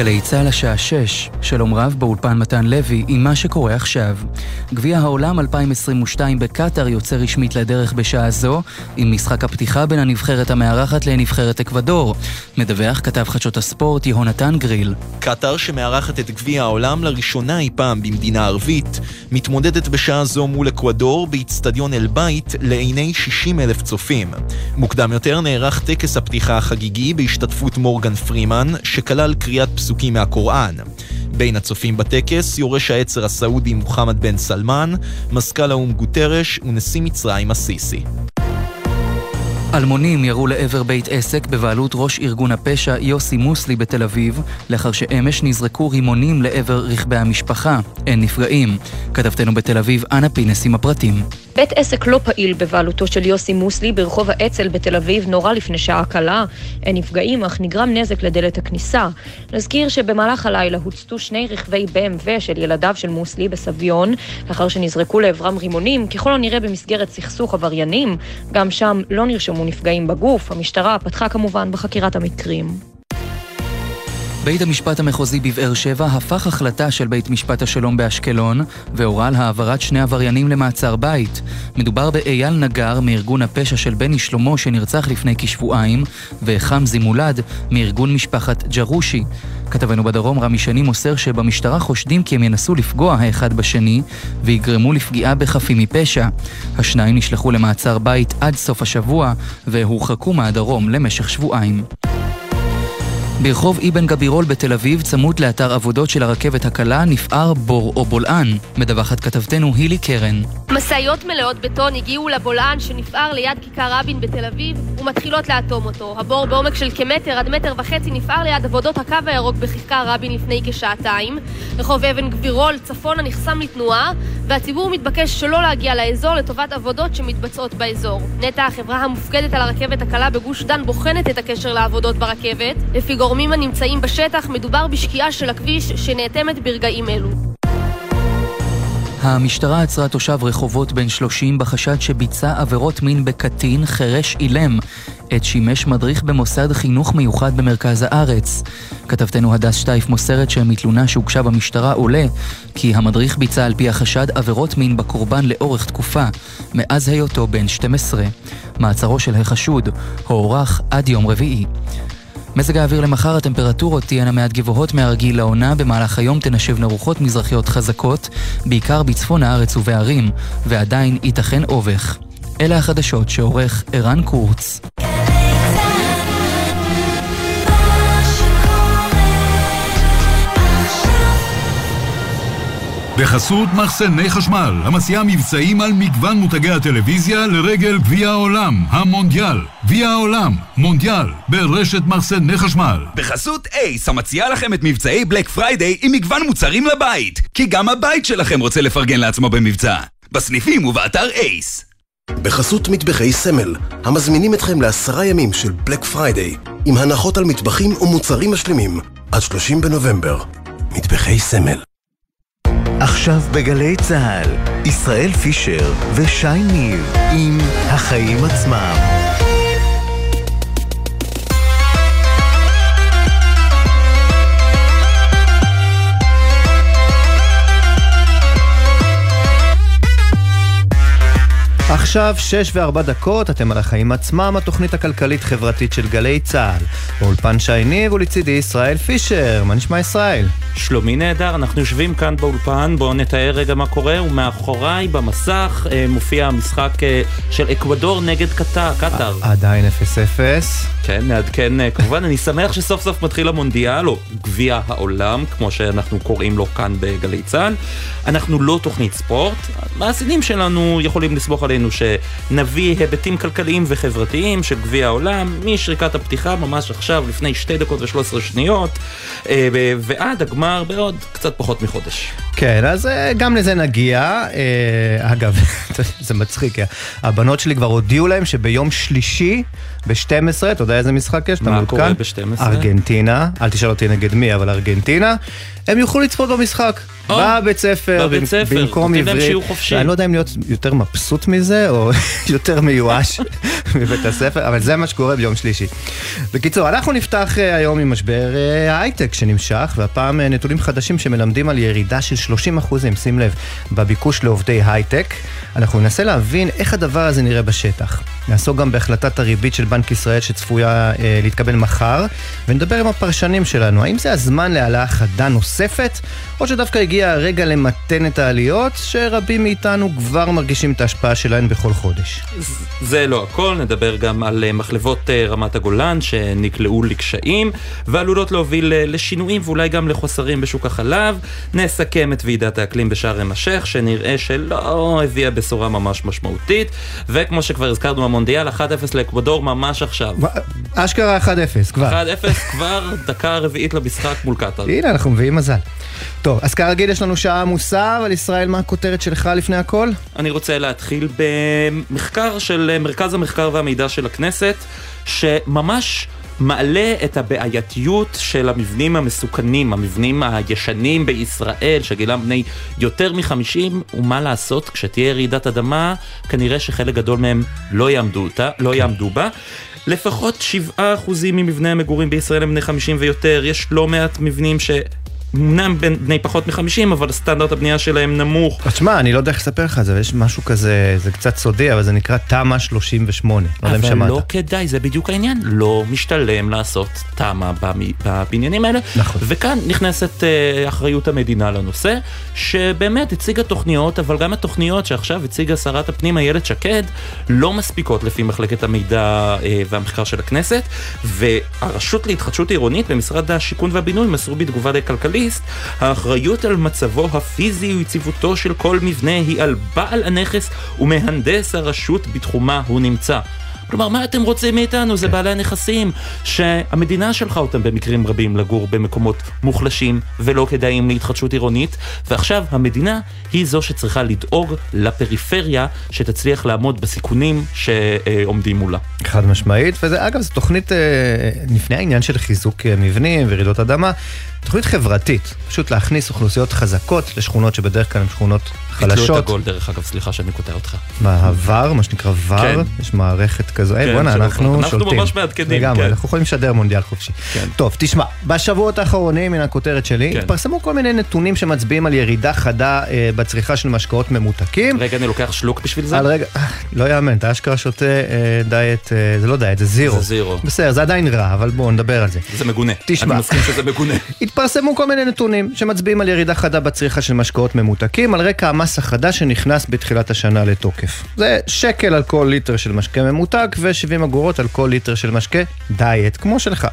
גלי צה"ל השעה 6, שלום רב באולפן מתן לוי עם מה שקורה עכשיו. גביע העולם 2022 בקטאר יוצא רשמית לדרך בשעה זו, עם משחק הפתיחה בין הנבחרת המארחת לנבחרת אקוודור. מדווח כתב חדשות הספורט יהונתן גריל. קטאר, שמארחת את גביע העולם לראשונה אי פעם במדינה ערבית, מתמודדת בשעה זו מול אקוודור באיצטדיון אל-בית לעיני 60 אלף צופים. מוקדם יותר נערך טקס הפתיחה החגיגי בהשתתפות מורגן פרימן, שכלל קריאת פסוקים מהקוראן. בין הצופים בטקס, יורש העצר הסעודי מוחמד בן סלמן, מזכ"ל האו"ם גוטרש ונשיא מצרים א-סיסי. אלמונים ירו לעבר בית עסק בבעלות ראש ארגון הפשע יוסי מוסלי בתל אביב, לאחר שאמש נזרקו רימונים לעבר רכבי המשפחה. אין נפגעים. כתבתנו בתל אביב, אנה פינס עם הפרטים. בית עסק לא פעיל בבעלותו של יוסי מוסלי ברחוב האצ"ל בתל אביב נורה לפני שעה קלה. אין נפגעים, אך נגרם נזק לדלת הכניסה. נזכיר שבמהלך הלילה הוצתו שני רכבי BMW של ילדיו של מוסלי בסביון, לאחר שנזרקו לעברם רימונים, ככל הנראה במסגרת סכסוך עבריינים. גם שם לא נרשמו נפגעים בגוף. המשטרה פתחה כמובן בחקירת המקרים. בית המשפט המחוזי בבאר שבע הפך החלטה של בית משפט השלום באשקלון והורה על העברת שני עבריינים למעצר בית. מדובר באייל נגר מארגון הפשע של בני שלמה שנרצח לפני כשבועיים וחמזי מולד מארגון משפחת ג'רושי. כתבנו בדרום רמי שני מוסר שבמשטרה חושדים כי הם ינסו לפגוע האחד בשני ויגרמו לפגיעה בחפים מפשע. השניים נשלחו למעצר בית עד סוף השבוע והורחקו מהדרום למשך שבועיים. ברחוב אבן גבירול בתל אביב, צמוד לאתר עבודות של הרכבת הקלה, נפער בור או בולען. מדווחת כתבתנו הילי קרן. משאיות מלאות בטון הגיעו לבולען שנפער ליד כיכר רבין בתל אביב ומתחילות לאטום אותו. הבור בעומק של כמטר עד מטר וחצי נפער ליד עבודות הקו הירוק בכיכר רבין לפני כשעתיים. רחוב אבן גבירול צפונה נחסם לתנועה והציבור מתבקש שלא להגיע לאזור לטובת עבודות שמתבצעות באזור. נטע, החברה המופקדת על הרכבת הקלה בגוש דן, בוחנת את הקשר לעבודות ברכבת. לפי גורמים הנמצאים בשטח, מדובר בשקיעה של הכביש שנאטמת ברגעים אלו. המשטרה עצרה תושב רחובות בן 30 בחשד שביצע עבירות מין בקטין חירש אילם. עת שימש מדריך במוסד חינוך מיוחד במרכז הארץ. כתבתנו הדס שטייף מוסרת שמתלונה שהוגשה במשטרה עולה כי המדריך ביצע על פי החשד עבירות מין בקורבן לאורך תקופה, מאז היותו בן 12. מעצרו של החשוד הוארך עד יום רביעי. מזג האוויר למחר הטמפרטורות תהיינה מעט גבוהות מהרגיל לעונה, במהלך היום תנשבנה רוחות מזרחיות חזקות, בעיקר בצפון הארץ ובערים, ועדיין ייתכן אובך. אלה החדשות שעורך ערן קורץ. בחסות מחסני חשמל, המציעה מבצעים על מגוון מותגי הטלוויזיה לרגל גביע העולם, המונדיאל. גביע העולם, מונדיאל, ברשת מחסני חשמל. בחסות אייס, המציעה לכם את מבצעי Black Friday עם מגוון מוצרים לבית. כי גם הבית שלכם רוצה לפרגן לעצמו במבצע. בסניפים ובאתר אייס. בחסות מטבחי סמל, המזמינים אתכם לעשרה ימים של Black Friday, עם הנחות על מטבחים ומוצרים משלימים, עד 30 בנובמבר. מטבחי סמל. עכשיו בגלי צה"ל, ישראל פישר ושי ניר עם החיים עצמם. עכשיו שש וארבע דקות, אתם על החיים עצמם, התוכנית הכלכלית-חברתית של גלי צה"ל. באולפן שי ניב ולצידי ישראל פישר. מה נשמע ישראל? שלומי נהדר, אנחנו יושבים כאן באולפן, בואו נתאר רגע מה קורה, ומאחוריי במסך אה, מופיע המשחק אה, של אקוודור נגד קטר. קטר. עדיין 0-0. כן, נעדכן אה, כמובן, אני שמח שסוף סוף מתחיל המונדיאל, או גביע העולם, כמו שאנחנו קוראים לו כאן בגלי צה"ל. אנחנו לא תוכנית ספורט, המאזינים שלנו יכולים לסמוך עלינו שנביא היבטים כלכליים וחברתיים של גביע העולם, משריקת הפתיחה ממש עכשיו, לפני שתי דקות ושלוש עשרה שניות, אה, ועד הגמר בעוד קצת פחות מחודש. כן, אז אה, גם לזה נגיע. אגב, זה מצחיק, הבנות שלי כבר הודיעו להם שביום שלישי ב-12, אתה יודע איזה משחק יש? מה? קורה ב-12? ארגנטינה, אל תשאל אותי נגד מי, אבל ארגנטינה, הם יוכלו לצפות במשחק. או, בבית ספר, בבית במ- ספר, במקום נותנים להם עברית. שיעור חופשי. אני לא יודע אם להיות יותר מבסוט מזה, או יותר מיואש מבית הספר, אבל זה מה שקורה ביום שלישי. בקיצור, אנחנו נפתח אה, היום עם משבר אה, ההייטק שנמשך, והפעם אה, נתונים חדשים שמלמדים על ירידה של 30 אחוזים, שים לב, בביקוש לעובדי הייטק. אנחנו ננסה להבין איך הדבר הזה נראה בשטח. נעסוק גם בהחלטת הריבית של בנק ישראל שצפויה אה, להתקבל מחר, ונדבר עם הפרשנים שלנו, האם זה הזמן להעלאה חדה נוספת, או שדווקא הגיע הרגע למתן את העליות, שרבים מאיתנו כבר מרגישים את ההשפעה שלהן בכל חודש. זה לא הכל, נדבר גם על אה, מחלבות אה, רמת הגולן שנקלעו לקשיים ועלולות להוביל אה, לשינויים ואולי גם לחוסרים בשוק החלב. נסכם את ועידת האקלים בשארם א-שייח שנראה שלא הביאה בשורה ממש משמעותית. וכמו שכבר הזכרנו המונדיאל 1-0 לאקוודור ממש עכשיו. אשכרה 1-0 כבר. 1-0 כבר דקה רביעית למשחק מול קטאר. הנה, אנחנו מביאים מזל. טוב, אז כרגיל יש לנו שעה עמוסה, אבל ישראל, מה הכותרת שלך לפני הכל? אני רוצה להתחיל במחקר של מרכז המחקר והמידע של הכנסת, שממש מעלה את הבעייתיות של המבנים המסוכנים, המבנים הישנים בישראל, שגילם בני יותר מחמישים, ומה לעשות, כשתהיה רעידת אדמה, כנראה שחלק גדול מהם לא יעמדו, אותה, לא יעמדו בה. לפחות 7% ממבני המגורים בישראל הם בני 50 ויותר, יש לא מעט מבנים ש... אמנם בני פחות מ-50, אבל סטנדרט הבנייה שלהם נמוך. אז שמע, אני לא יודע איך לספר לך את זה, יש משהו כזה, זה קצת סודי, אבל זה נקרא תמ"א 38. לא אבל שמעת. לא כדאי, זה בדיוק העניין. לא משתלם לעשות תמ"א בבניינים האלה. נכון. וכאן נכנסת אה, אחריות המדינה לנושא, שבאמת הציגה תוכניות, אבל גם התוכניות שעכשיו הציגה שרת הפנים איילת שקד, לא מספיקות לפי מחלקת המידע אה, והמחקר של הכנסת, והרשות להתחדשות עירונית במשרד השיכון והבינוי מסרו בתגובה לכלכליסט, האחריות על מצבו הפיזי ויציבותו של כל מבנה היא על בעל הנכס ומהנדס הרשות בתחומה הוא נמצא. כלומר, מה אתם רוצים מאיתנו? זה בעלי הנכסים, שהמדינה שלחה אותם במקרים רבים לגור במקומות מוחלשים ולא כדאיים להתחדשות עירונית, ועכשיו המדינה היא זו שצריכה לדאוג לפריפריה שתצליח לעמוד בסיכונים שעומדים מולה. חד משמעית, וזה אגב, זו תוכנית, אה, לפני העניין של חיזוק אה, מבנים ורעידות אדמה, תוכנית חברתית, פשוט להכניס אוכלוסיות חזקות לשכונות שבדרך כלל הן שכונות ביטלו את חלשות. הגול, דרך אגב, סליחה שאני קוטע אותך. מה, הוואר, מה שנקרא וואר, כן. יש מערכת כזו, היי כן, בואנה, אנחנו אנחנו שולטים. ממש מעדכנים, לגמרי, כן. אנחנו יכולים לשדר מונדיאל חופשי. כן. טוב, תשמע, בשבועות האחרונים, מן הכותרת שלי, כן. התפרסמו כל מיני נתונים שמצביעים על ירידה חדה אה, בצריכה של משקאות ממותקים. רגע, אני לוקח שלוק בשביל זה? על רגע, אה, לא יאמן, אתה אשכרה שותה אה, דיאט, אה, זה לא דיאט, זה זירו. זה זירו. בסדר, זה עדיין רע, אבל בואו נדבר על זה. זה מגונה. תשמע. אני מסכים שזה מגונה. התפרסמו כל מיני נתונים שמצביעים על ירידה חדה בצריכה של משקאות ממותקים על רקע המס החדש שנכנס בתחילת השנה לתוקף. זה שקל על כל ליטר של משקה ממותק ו-70 אגורות על כל ליטר של משקה דיאט, כמו שלך.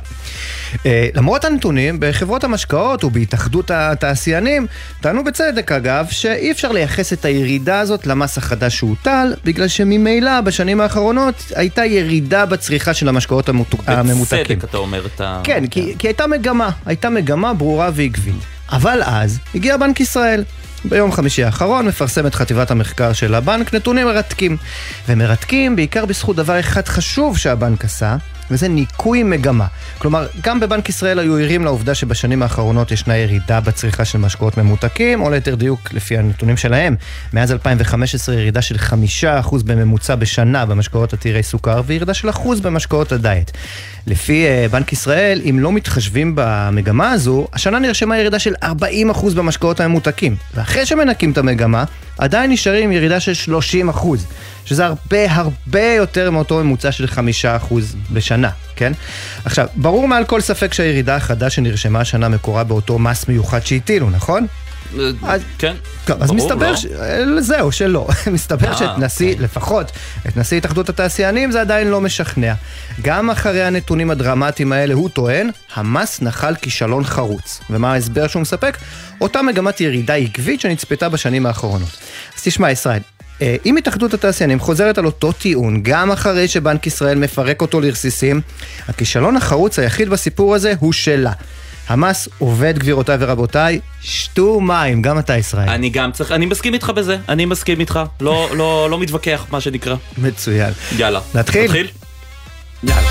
אה, למרות הנתונים, בחברות המשקאות ובהתאחדות התעשיינים, טענו בצדק אגב, שאי אפשר לייחס את הירידה הזאת למס החדש שהוטל, בגלל שממילא בשנים האחרונות הייתה ירידה בצריכה של המשקאות המותו- הממותקים. בצדק אתה אומר את ה... כן, כי, כי הייתה מגמה, הייתה מגמה ברורה ועקבית. אבל אז הגיע בנק ישראל. ביום חמישי האחרון מפרסמת חטיבת המחקר של הבנק נתונים מרתקים. ומרתקים בעיקר בזכות דבר אחד חשוב שהבנק עשה, וזה ניקוי מגמה. כלומר, גם בבנק ישראל היו ערים לעובדה שבשנים האחרונות ישנה ירידה בצריכה של משקאות ממותקים, או ליתר דיוק, לפי הנתונים שלהם, מאז 2015 ירידה של 5% בממוצע בשנה במשקאות עתירי סוכר, וירידה של אחוז במשקאות הדיאט. לפי uh, בנק ישראל, אם לא מתחשבים במגמה הזו, השנה נרשמה ירידה של 40% במשקאות הממותקים. ואחרי שמנקים את המגמה, עדיין נשארים ירידה של 30%, שזה הרבה הרבה יותר מאותו ממוצע של 5% בשנה, כן? עכשיו, ברור מעל כל ספק שהירידה החדה שנרשמה השנה מקורה באותו מס מיוחד שהטילו, נכון? אז- כן. טוב, אז מסתבר, לא? ש... אה, זהו, שלא. מסתבר אה, שאת נשיא, אוקיי. לפחות, את נשיא התאחדות התעשיינים זה עדיין לא משכנע. גם אחרי הנתונים הדרמטיים האלה, הוא טוען, המס נחל כישלון חרוץ. ומה ההסבר שהוא מספק? אותה מגמת ירידה עקבית שנצפתה בשנים האחרונות. אז תשמע, ישראל, אה, אם התאחדות התעשיינים חוזרת על אותו טיעון, גם אחרי שבנק ישראל מפרק אותו לרסיסים, הכישלון החרוץ היחיד בסיפור הזה הוא שלה. המס עובד, גבירותיי ורבותיי, שתו מים, גם אתה ישראל. אני גם צריך, אני מסכים איתך בזה, אני מסכים איתך, לא, לא, לא מתווכח, מה שנקרא. מצוין. יאללה. נתחיל? נתחיל? יאללה.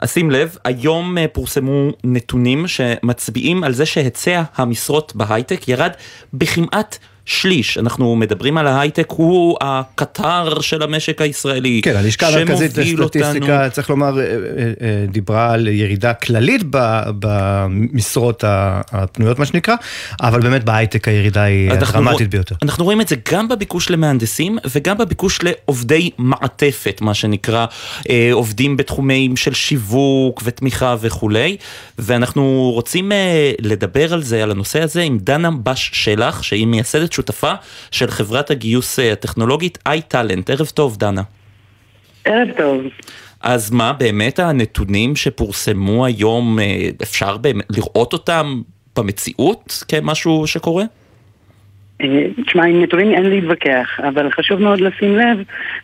אז שים לב, היום אה, פורסמו נתונים שמצביעים על זה שהיצע המשרות בהייטק ירד בכמעט שליש. אנחנו מדברים על ההייטק, הוא הקטר של המשק הישראלי. כן, הלשכה המרכזית לסטטיסטיקה, אותנו- צריך לומר, אה, אה, אה, דיברה על ירידה כללית במשרות הפנויות, מה שנקרא, אבל באמת בהייטק הירידה היא אנחנו דרמטית רוא- ביותר. אנחנו רואים את זה גם בביקוש למהנדסים וגם בביקוש לעובדי מעטפת, מה שנקרא, עובדים בתחומים של שיווק ותמיכה וכולי, ואנחנו רוצים לדבר על זה, על הנושא הזה, עם דנה בש שלח, שהיא מייסדת שותפה של חברת הגיוס אה, הטכנולוגית iTalent. ערב טוב, דנה. ערב טוב. אז מה, באמת הנתונים שפורסמו היום, אה, אפשר באמת לראות אותם במציאות כמשהו שקורה? אה, תשמע, עם נתונים אין להתווכח, אבל חשוב מאוד לשים לב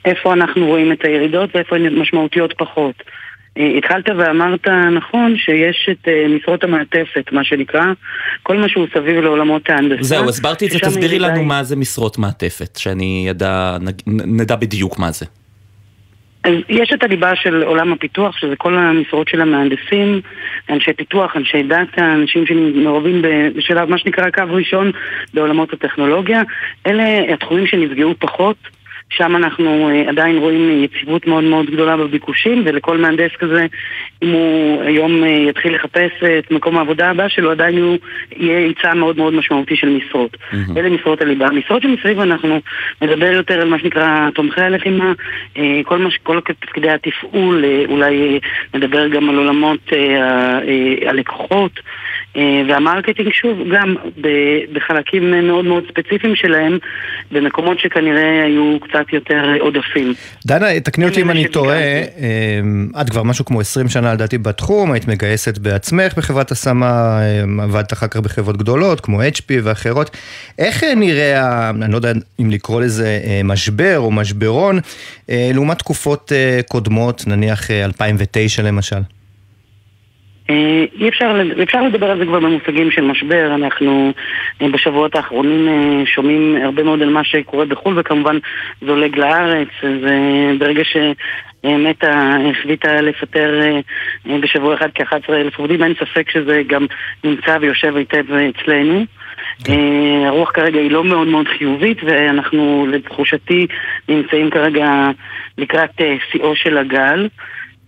איפה אנחנו רואים את הירידות ואיפה הן משמעותיות פחות. התחלת ואמרת נכון שיש את אה, משרות המעטפת, מה שנקרא, כל מה שהוא סביב לעולמות ההנדסה. זהו, הסברתי את זה, תסבירי לנו מה זה משרות מעטפת, שאני ידע, נדע בדיוק מה זה. אז יש את הליבה של עולם הפיתוח, שזה כל המשרות של המהנדסים, אנשי פיתוח, אנשי דאטה, אנשים שמעורבים בשלב, מה שנקרא קו ראשון בעולמות הטכנולוגיה. אלה התחומים שנפגעו פחות. שם אנחנו אה, עדיין רואים יציבות מאוד מאוד גדולה בביקושים, ולכל מהנדס כזה, אם הוא היום אה, יתחיל לחפש את מקום העבודה הבא שלו, עדיין הוא יהיה היצע מאוד מאוד משמעותי של משרות. אלה משרות הליבה. המשרות שמסביב אנחנו נדבר יותר על מה שנקרא תומכי הלחימה, אה, כל, מה, ש- כל תפקידי התפעול, אה, אולי אה, נדבר גם על עולמות אה, אה, הלקוחות. אה, והמרקטינג שוב, גם בחלקים מאוד מאוד ספציפיים שלהם, במקומות שכנראה היו קצת יותר עודפים. דנה, תקני אותי אם אני. טועה, אמ, את כבר משהו כמו 20 שנה לדעתי בתחום, היית מגייסת בעצמך בחברת השמה, אמ, עבדת אחר כך בחברות גדולות כמו HP ואחרות. איך אה, נראה, אני לא יודע אם לקרוא לזה אה, משבר או משברון, אה, לעומת תקופות אה, קודמות, נניח אה, 2009 למשל? אה, אי אפשר, אפשר לדבר על זה כבר במושגים של משבר, אנחנו אה, בשבועות האחרונים אה, שומעים הרבה מאוד על מה שקורה בחו"ל וכמובן זולג לארץ, אז ברגע שמטה החליטה לפטר בשבוע אחד כ-11 אלף עובדים, אין ספק שזה גם נמצא ויושב היטב אצלנו. אה, הרוח כרגע היא לא מאוד מאוד חיובית ואנחנו לתחושתי נמצאים כרגע לקראת שיאו של הגל.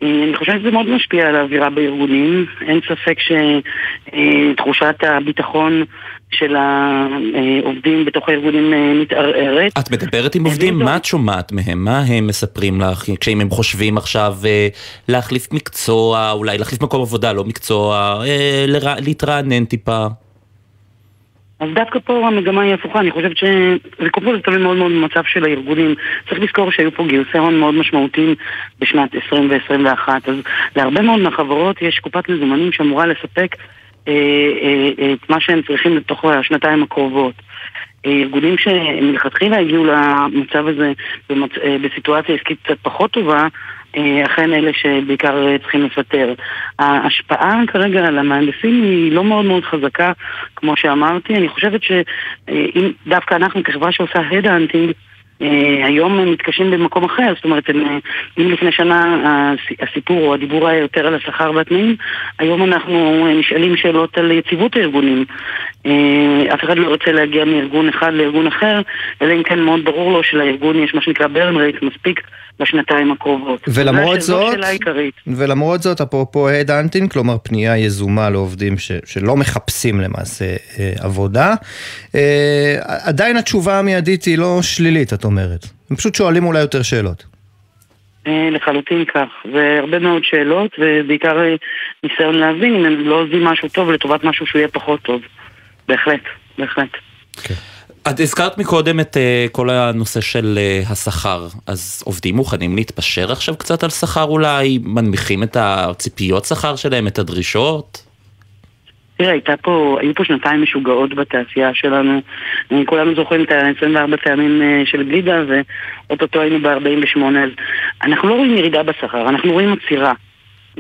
אה, אני חושבת שזה מאוד משפיע על האווירה בארגונים. אין ספק שתחושת הביטחון של העובדים בתוך הארגונים אה, מתערערת. את מדברת עם עובדים, מה את שומעת מהם? מה הם מספרים לך כשאם הם חושבים עכשיו אה, להחליף מקצוע, אולי להחליף מקום עבודה, לא מקצוע, אה, להתרענן טיפה? אז דווקא פה המגמה היא הפוכה, אני חושבת קודם כל זה תלוי מאוד מאוד במצב של הארגונים. צריך לזכור שהיו פה גיוסי הון מאוד משמעותיים בשנת 20 ו-21, אז להרבה מאוד מהחברות יש קופת מזומנים שאמורה לספק אה, אה, את מה שהם צריכים לתוך השנתיים הקרובות. אה, ארגונים שמלכתחילה הגיעו למצב הזה במצ... אה, בסיטואציה עסקית קצת פחות טובה, אה, אכן אלה שבעיקר אה, צריכים לפטר. ההשפעה כרגע על המהנדסים היא לא מאוד מאוד חזקה, כמו שאמרתי. אני חושבת שאם דווקא אנחנו כחברה שעושה headhunting, אה, היום הם מתקשים במקום אחר, זאת אומרת, אה, אם לפני שנה הס- הסיפור או הדיבור היה יותר על השכר והתנאים, היום אנחנו אה, נשאלים שאלות על יציבות הארגונים. אה, אף אחד לא רוצה להגיע מארגון אחד לארגון אחר, אלא אם כן מאוד ברור לו שלארגון יש מה שנקרא burn rate מספיק לשנתיים הקרובות. ולמרות זאת. ולמרות זאת, אפרופו הדהנטינג, כלומר פנייה יזומה לעובדים ש, שלא מחפשים למעשה אה, עבודה, אה, עדיין התשובה המיידית היא לא שלילית, את אומרת. הם פשוט שואלים אולי יותר שאלות. אה, לחלוטין כך, והרבה מאוד שאלות, ובעיקר אה, ניסיון להבין אם הם לא עושים משהו טוב לטובת משהו שהוא יהיה פחות טוב. בהחלט, בהחלט. את הזכרת מקודם את אה, כל הנושא של אה, השכר, אז עובדים מוכנים להתפשר עכשיו קצת על שכר אולי? מנמיכים את הציפיות שכר שלהם, את הדרישות? תראה, הייתה פה, היו פה שנתיים משוגעות בתעשייה שלנו. אה, כולנו זוכרים את ה-24 טעמים אה, של גלידה, ואו-טו-טו היינו ב-48, אז אנחנו לא רואים ירידה בשכר, אנחנו רואים עצירה.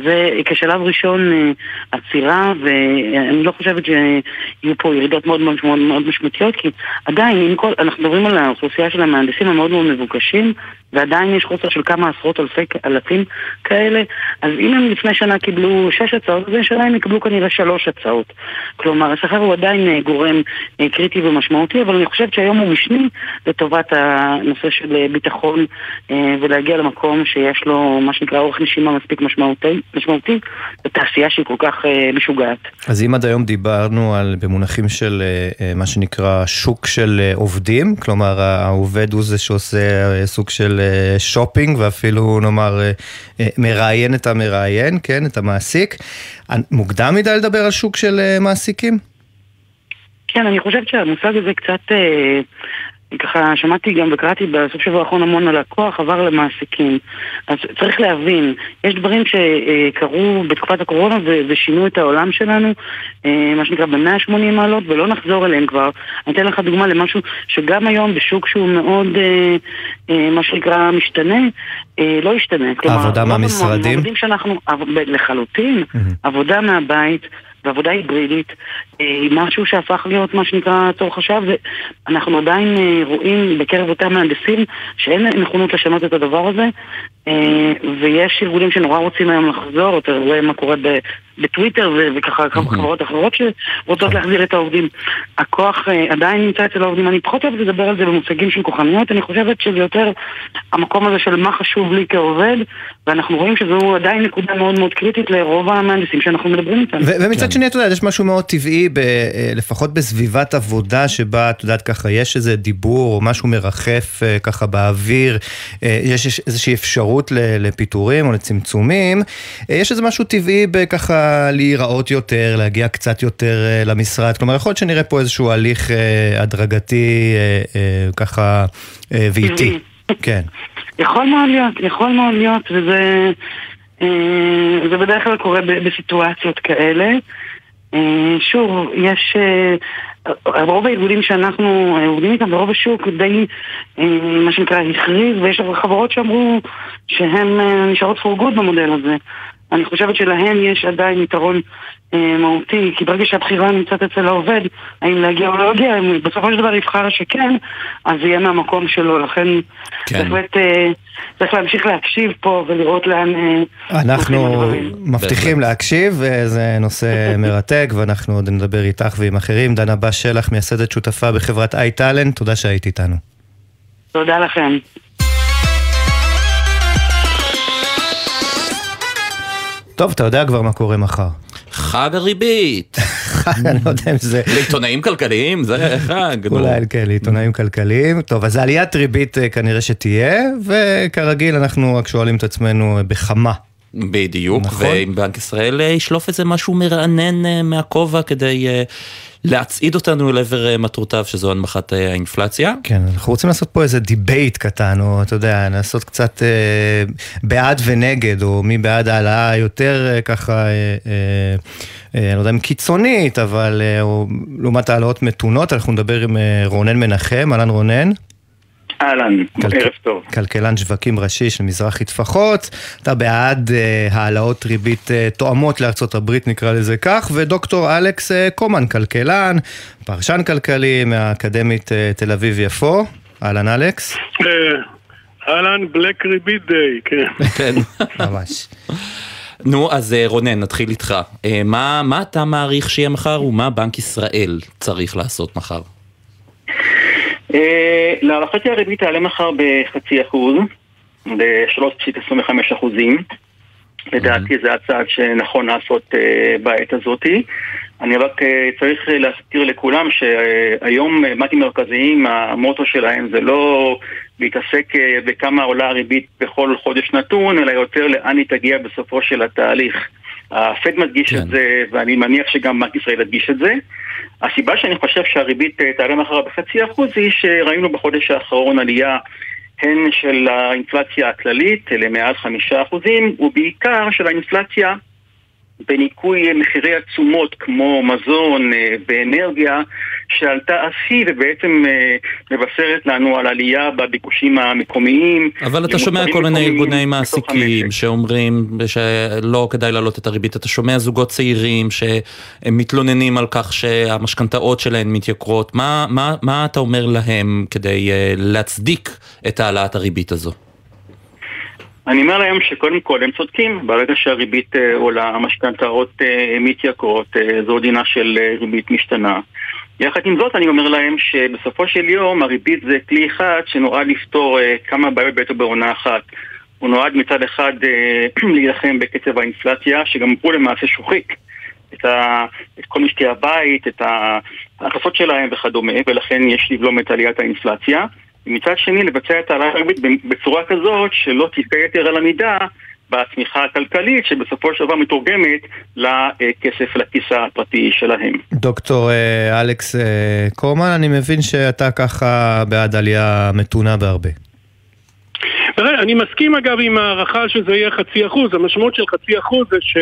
זה כשלב ראשון אה, עצירה, ואני לא חושבת שיהיו פה ירידות מאוד מאוד, מאוד, מאוד משמעותיות, כי עדיין, כל, אנחנו מדברים על האוכלוסייה של המהנדסים המאוד מאוד מבוקשים, ועדיין יש חוסר של כמה עשרות אלפי אלפים כאלה, אז אם הם לפני שנה קיבלו שש הצעות, אז השנה הם יקבלו כנראה שלוש הצעות. כלומר, השכר הוא עדיין אה, גורם אה, קריטי ומשמעותי, אבל אני חושבת שהיום הוא משני לטובת הנושא של ביטחון ולהגיע למקום שיש לו מה שנקרא אורך נשימה מספיק משמעותי, משמעותי בתעשייה שהיא כל כך משוגעת. אז אם עד היום דיברנו על, במונחים של מה שנקרא שוק של עובדים, כלומר העובד הוא זה שעושה סוג של שופינג ואפילו נאמר מראיין את המראיין, כן, את המעסיק. מוקדם מדי לדבר על שוק של מעסיקים? כן, אני חושבת שהמושג הזה קצת... ככה שמעתי גם וקראתי בסוף שבוע האחרון המון על הכוח עבר למעסיקים. אז צריך להבין, יש דברים שקרו בתקופת הקורונה ושינו את העולם שלנו, מה שנקרא ב-180 מעלות, ולא נחזור אליהם כבר. אני אתן לך דוגמה למשהו שגם היום בשוק שהוא מאוד, מה שנקרא, משתנה, לא ישתנה. עבודה מהמשרדים? שאנחנו, לחלוטין, עבודה מהבית. ועבודה היברידית משהו שהפך להיות מה שנקרא צורך השעה ואנחנו עדיין רואים בקרב אותם מהנדסים שאין נכונות לשנות את הדבר הזה ויש ארגונים שנורא רוצים היום לחזור, אתה רואה מה קורה בטוויטר וככה כמה חברות אחרות שרוצות להחזיר את העובדים. הכוח עדיין נמצא אצל העובדים, אני פחות אוהבת לדבר על זה במושגים של כוחניות, אני חושבת שזה יותר המקום הזה של מה חשוב לי כעובד ואנחנו רואים שזו עדיין נקודה מאוד מאוד קריטית לרוב המהנדסים שאנחנו מדברים איתם. ומצד שני, אתה יודע, יש משהו מאוד טבעי, לפחות בסביבת עבודה שבה, את יודעת, ככה יש איזה דיבור או משהו מרחף ככה באוויר, יש איזושהי אפשרות לפיטורים או לצמצומים, יש איזה משהו טבעי בככה להיראות יותר, להגיע קצת יותר למשרד, כלומר יכול להיות שנראה פה איזשהו הליך הדרגתי ככה ואיטי. כן. יכול מאוד להיות, יכול מאוד להיות, וזה זה בדרך כלל קורה בסיטואציות כאלה. שוב, יש... רוב הארגונים שאנחנו עובדים איתם ברוב השוק די, מה שנקרא, הכריז, ויש חברות שאמרו שהן נשארות for good במודל הזה. אני חושבת שלהן יש עדיין יתרון מהותי, כי ברגע שהבחירה נמצאת אצל העובד, האם להגיע או לא להגיע, אם בסופו של דבר יבחר שכן, אז זה יהיה מהמקום שלו, לכן כן. בהחלט צריך להמשיך להקשיב פה ולראות לאן... אנחנו מבטיחים להקשיב, זה נושא מרתק, ואנחנו עוד נדבר איתך ועם אחרים. דנה בש שלח, מייסדת שותפה בחברת איי-טאלנט, תודה שהיית איתנו. תודה לכם. טוב, אתה יודע כבר מה קורה מחר. חג הריבית. אני לא יודע אם זה... לעיתונאים כלכליים זה חג. אולי כן, לעיתונאים כלכליים. טוב, אז עליית ריבית כנראה שתהיה, וכרגיל אנחנו רק שואלים את עצמנו בכמה. בדיוק, נכון. ואם בנק ישראל ישלוף איזה משהו מרענן מהכובע כדי להצעיד אותנו אל עבר מטרותיו, שזו הנמכת האינפלציה. כן, אנחנו רוצים לעשות פה איזה debate קטן, או אתה יודע, לעשות קצת אה, בעד ונגד, או מי בעד העלאה יותר אה, ככה, אה, אה, אה, לא יודע אם קיצונית, אבל אה, או, לעומת העלאות מתונות, אנחנו נדבר עם אה, רונן מנחם, אהלן רונן. אהלן, ערב טוב. כלכלן שווקים ראשי של מזרחי טפחות, אתה בעד uh, העלאות ריבית uh, תואמות לארצות הברית נקרא לזה כך, ודוקטור אלכס uh, קומן, כלכלן, פרשן כלכלי מהאקדמית uh, תל אביב-יפו, אהלן אלכס. אהלן בלק ריבית דיי, כן. כן. ממש. נו, אז רונן, נתחיל איתך. מה, מה אתה מעריך שיהיה מחר ומה בנק ישראל צריך לעשות מחר? להערכתי הריבית תעלה מחר בחצי אחוז, ב-3.25 אחוזים. לדעתי זה הצעד שנכון לעשות בעת הזאתי. אני רק צריך להזכיר לכולם שהיום בנקים מרכזיים, המוטו שלהם זה לא להתעסק בכמה עולה הריבית בכל חודש נתון, אלא יותר לאן היא תגיע בסופו של התהליך. הפד מדגיש כן. את זה, ואני מניח שגם בנק ישראל ידגיש את זה. הסיבה שאני חושב שהריבית תעלה מחר בחצי אחוז היא שראינו בחודש האחרון עלייה הן של האינפלציה הכללית למעל חמישה אחוזים, ובעיקר של האינפלציה בניכוי מחירי התשומות כמו מזון ואנרגיה שעלתה אף היא ובעצם מבשרת לנו על עלייה בביקושים המקומיים. אבל אתה שומע כל מיני ארגוני מעסיקים שאומרים שלא כדאי להעלות את הריבית, אתה שומע זוגות צעירים שמתלוננים על כך שהמשכנתאות שלהם מתייקרות, מה, מה, מה אתה אומר להם כדי להצדיק את העלאת הריבית הזו? אני אומר להם שקודם כל הם צודקים, ברגע שהריבית אה, עולה, המשכנתאות אה, מתייקרות, אה, זו דינה של ריבית משתנה. יחד עם זאת אני אומר להם שבסופו של יום הריבית זה כלי אחד שנועד לפתור כמה בעיות בעת ובעונה אחת. הוא נועד מצד אחד להילחם בקצב האינפלציה, שגם הוא למעשה שוחק את, ה, את כל משקי הבית, את ההכנסות שלהם וכדומה, ולכן יש לבלום את עליית האינפלציה. ומצד שני לבצע את העלאת הריבית בצורה כזאת שלא תפגע יתר על המידה בצמיחה הכלכלית שבסופו של דבר מתורגמת לכסף לכיס הפרטי שלהם. דוקטור אה, אלכס אה, קורמן, אני מבין שאתה ככה בעד עלייה מתונה בהרבה. אני מסכים אגב עם הערכה שזה יהיה חצי אחוז, המשמעות של חצי אחוז זה ש...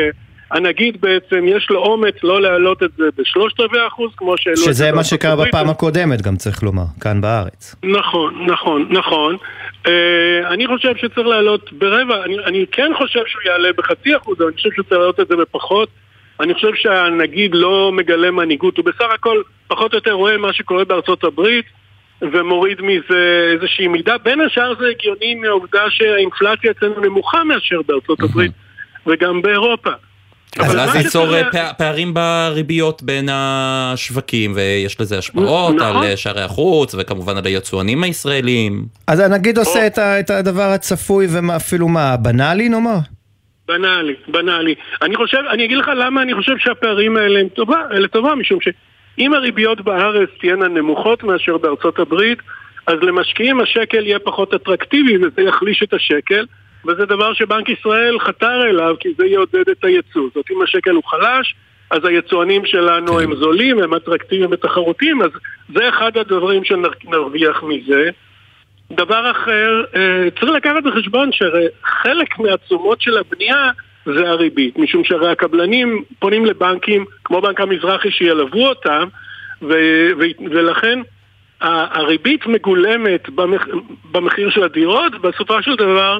הנגיד בעצם יש לו אומץ לא להעלות את זה בשלושת רבעי אחוז כמו שהעלו את זה שזה מה שקרה בפעם הקודמת גם צריך לומר, כאן בארץ. נכון, נכון, נכון. Uh, אני חושב שצריך להעלות ברבע, אני, אני כן חושב שהוא יעלה בחצי אחוז, אבל אני חושב שצריך להעלות את זה בפחות. אני חושב שהנגיד לא מגלה מנהיגות, הוא בסך הכל פחות או יותר רואה מה שקורה בארצות הברית ומוריד מזה איזושהי מידה. בין השאר זה הגיוני מהעובדה שהאינפלציה אצלנו נמוכה מאשר בארצות הברית וגם באירופה. אז אז ייצור אה, פערים בריביות בין השווקים ויש לזה השפעות על נכון. אה, שערי החוץ וכמובן על היצואנים הישראלים. אז הנגיד עושה את הדבר הצפוי ואפילו מה, בנאלי נאמר? בנאלי, בנאלי. אני חושב, אני אגיד לך למה אני חושב שהפערים האלה הם טובה, אלה טובה, משום שאם הריביות בארץ תהיינה נמוכות מאשר בארצות הברית, אז למשקיעים השקל יהיה פחות אטרקטיבי וזה יחליש את השקל. וזה דבר שבנק ישראל חתר אליו כי זה יעודד את הייצוא. זאת אם השקל הוא חלש, אז היצואנים שלנו כן. הם זולים, הם אטרקטיביים ותחרותיים, אז זה אחד הדברים שנרוויח מזה. דבר אחר, אה, צריך לקחת בחשבון שחלק מהתשומות של הבנייה זה הריבית, משום שהרי הקבלנים פונים לבנקים כמו בנק המזרחי שילוו אותם, ו- ו- ולכן הריבית מגולמת במח- במחיר של הדירות, בסופו של דבר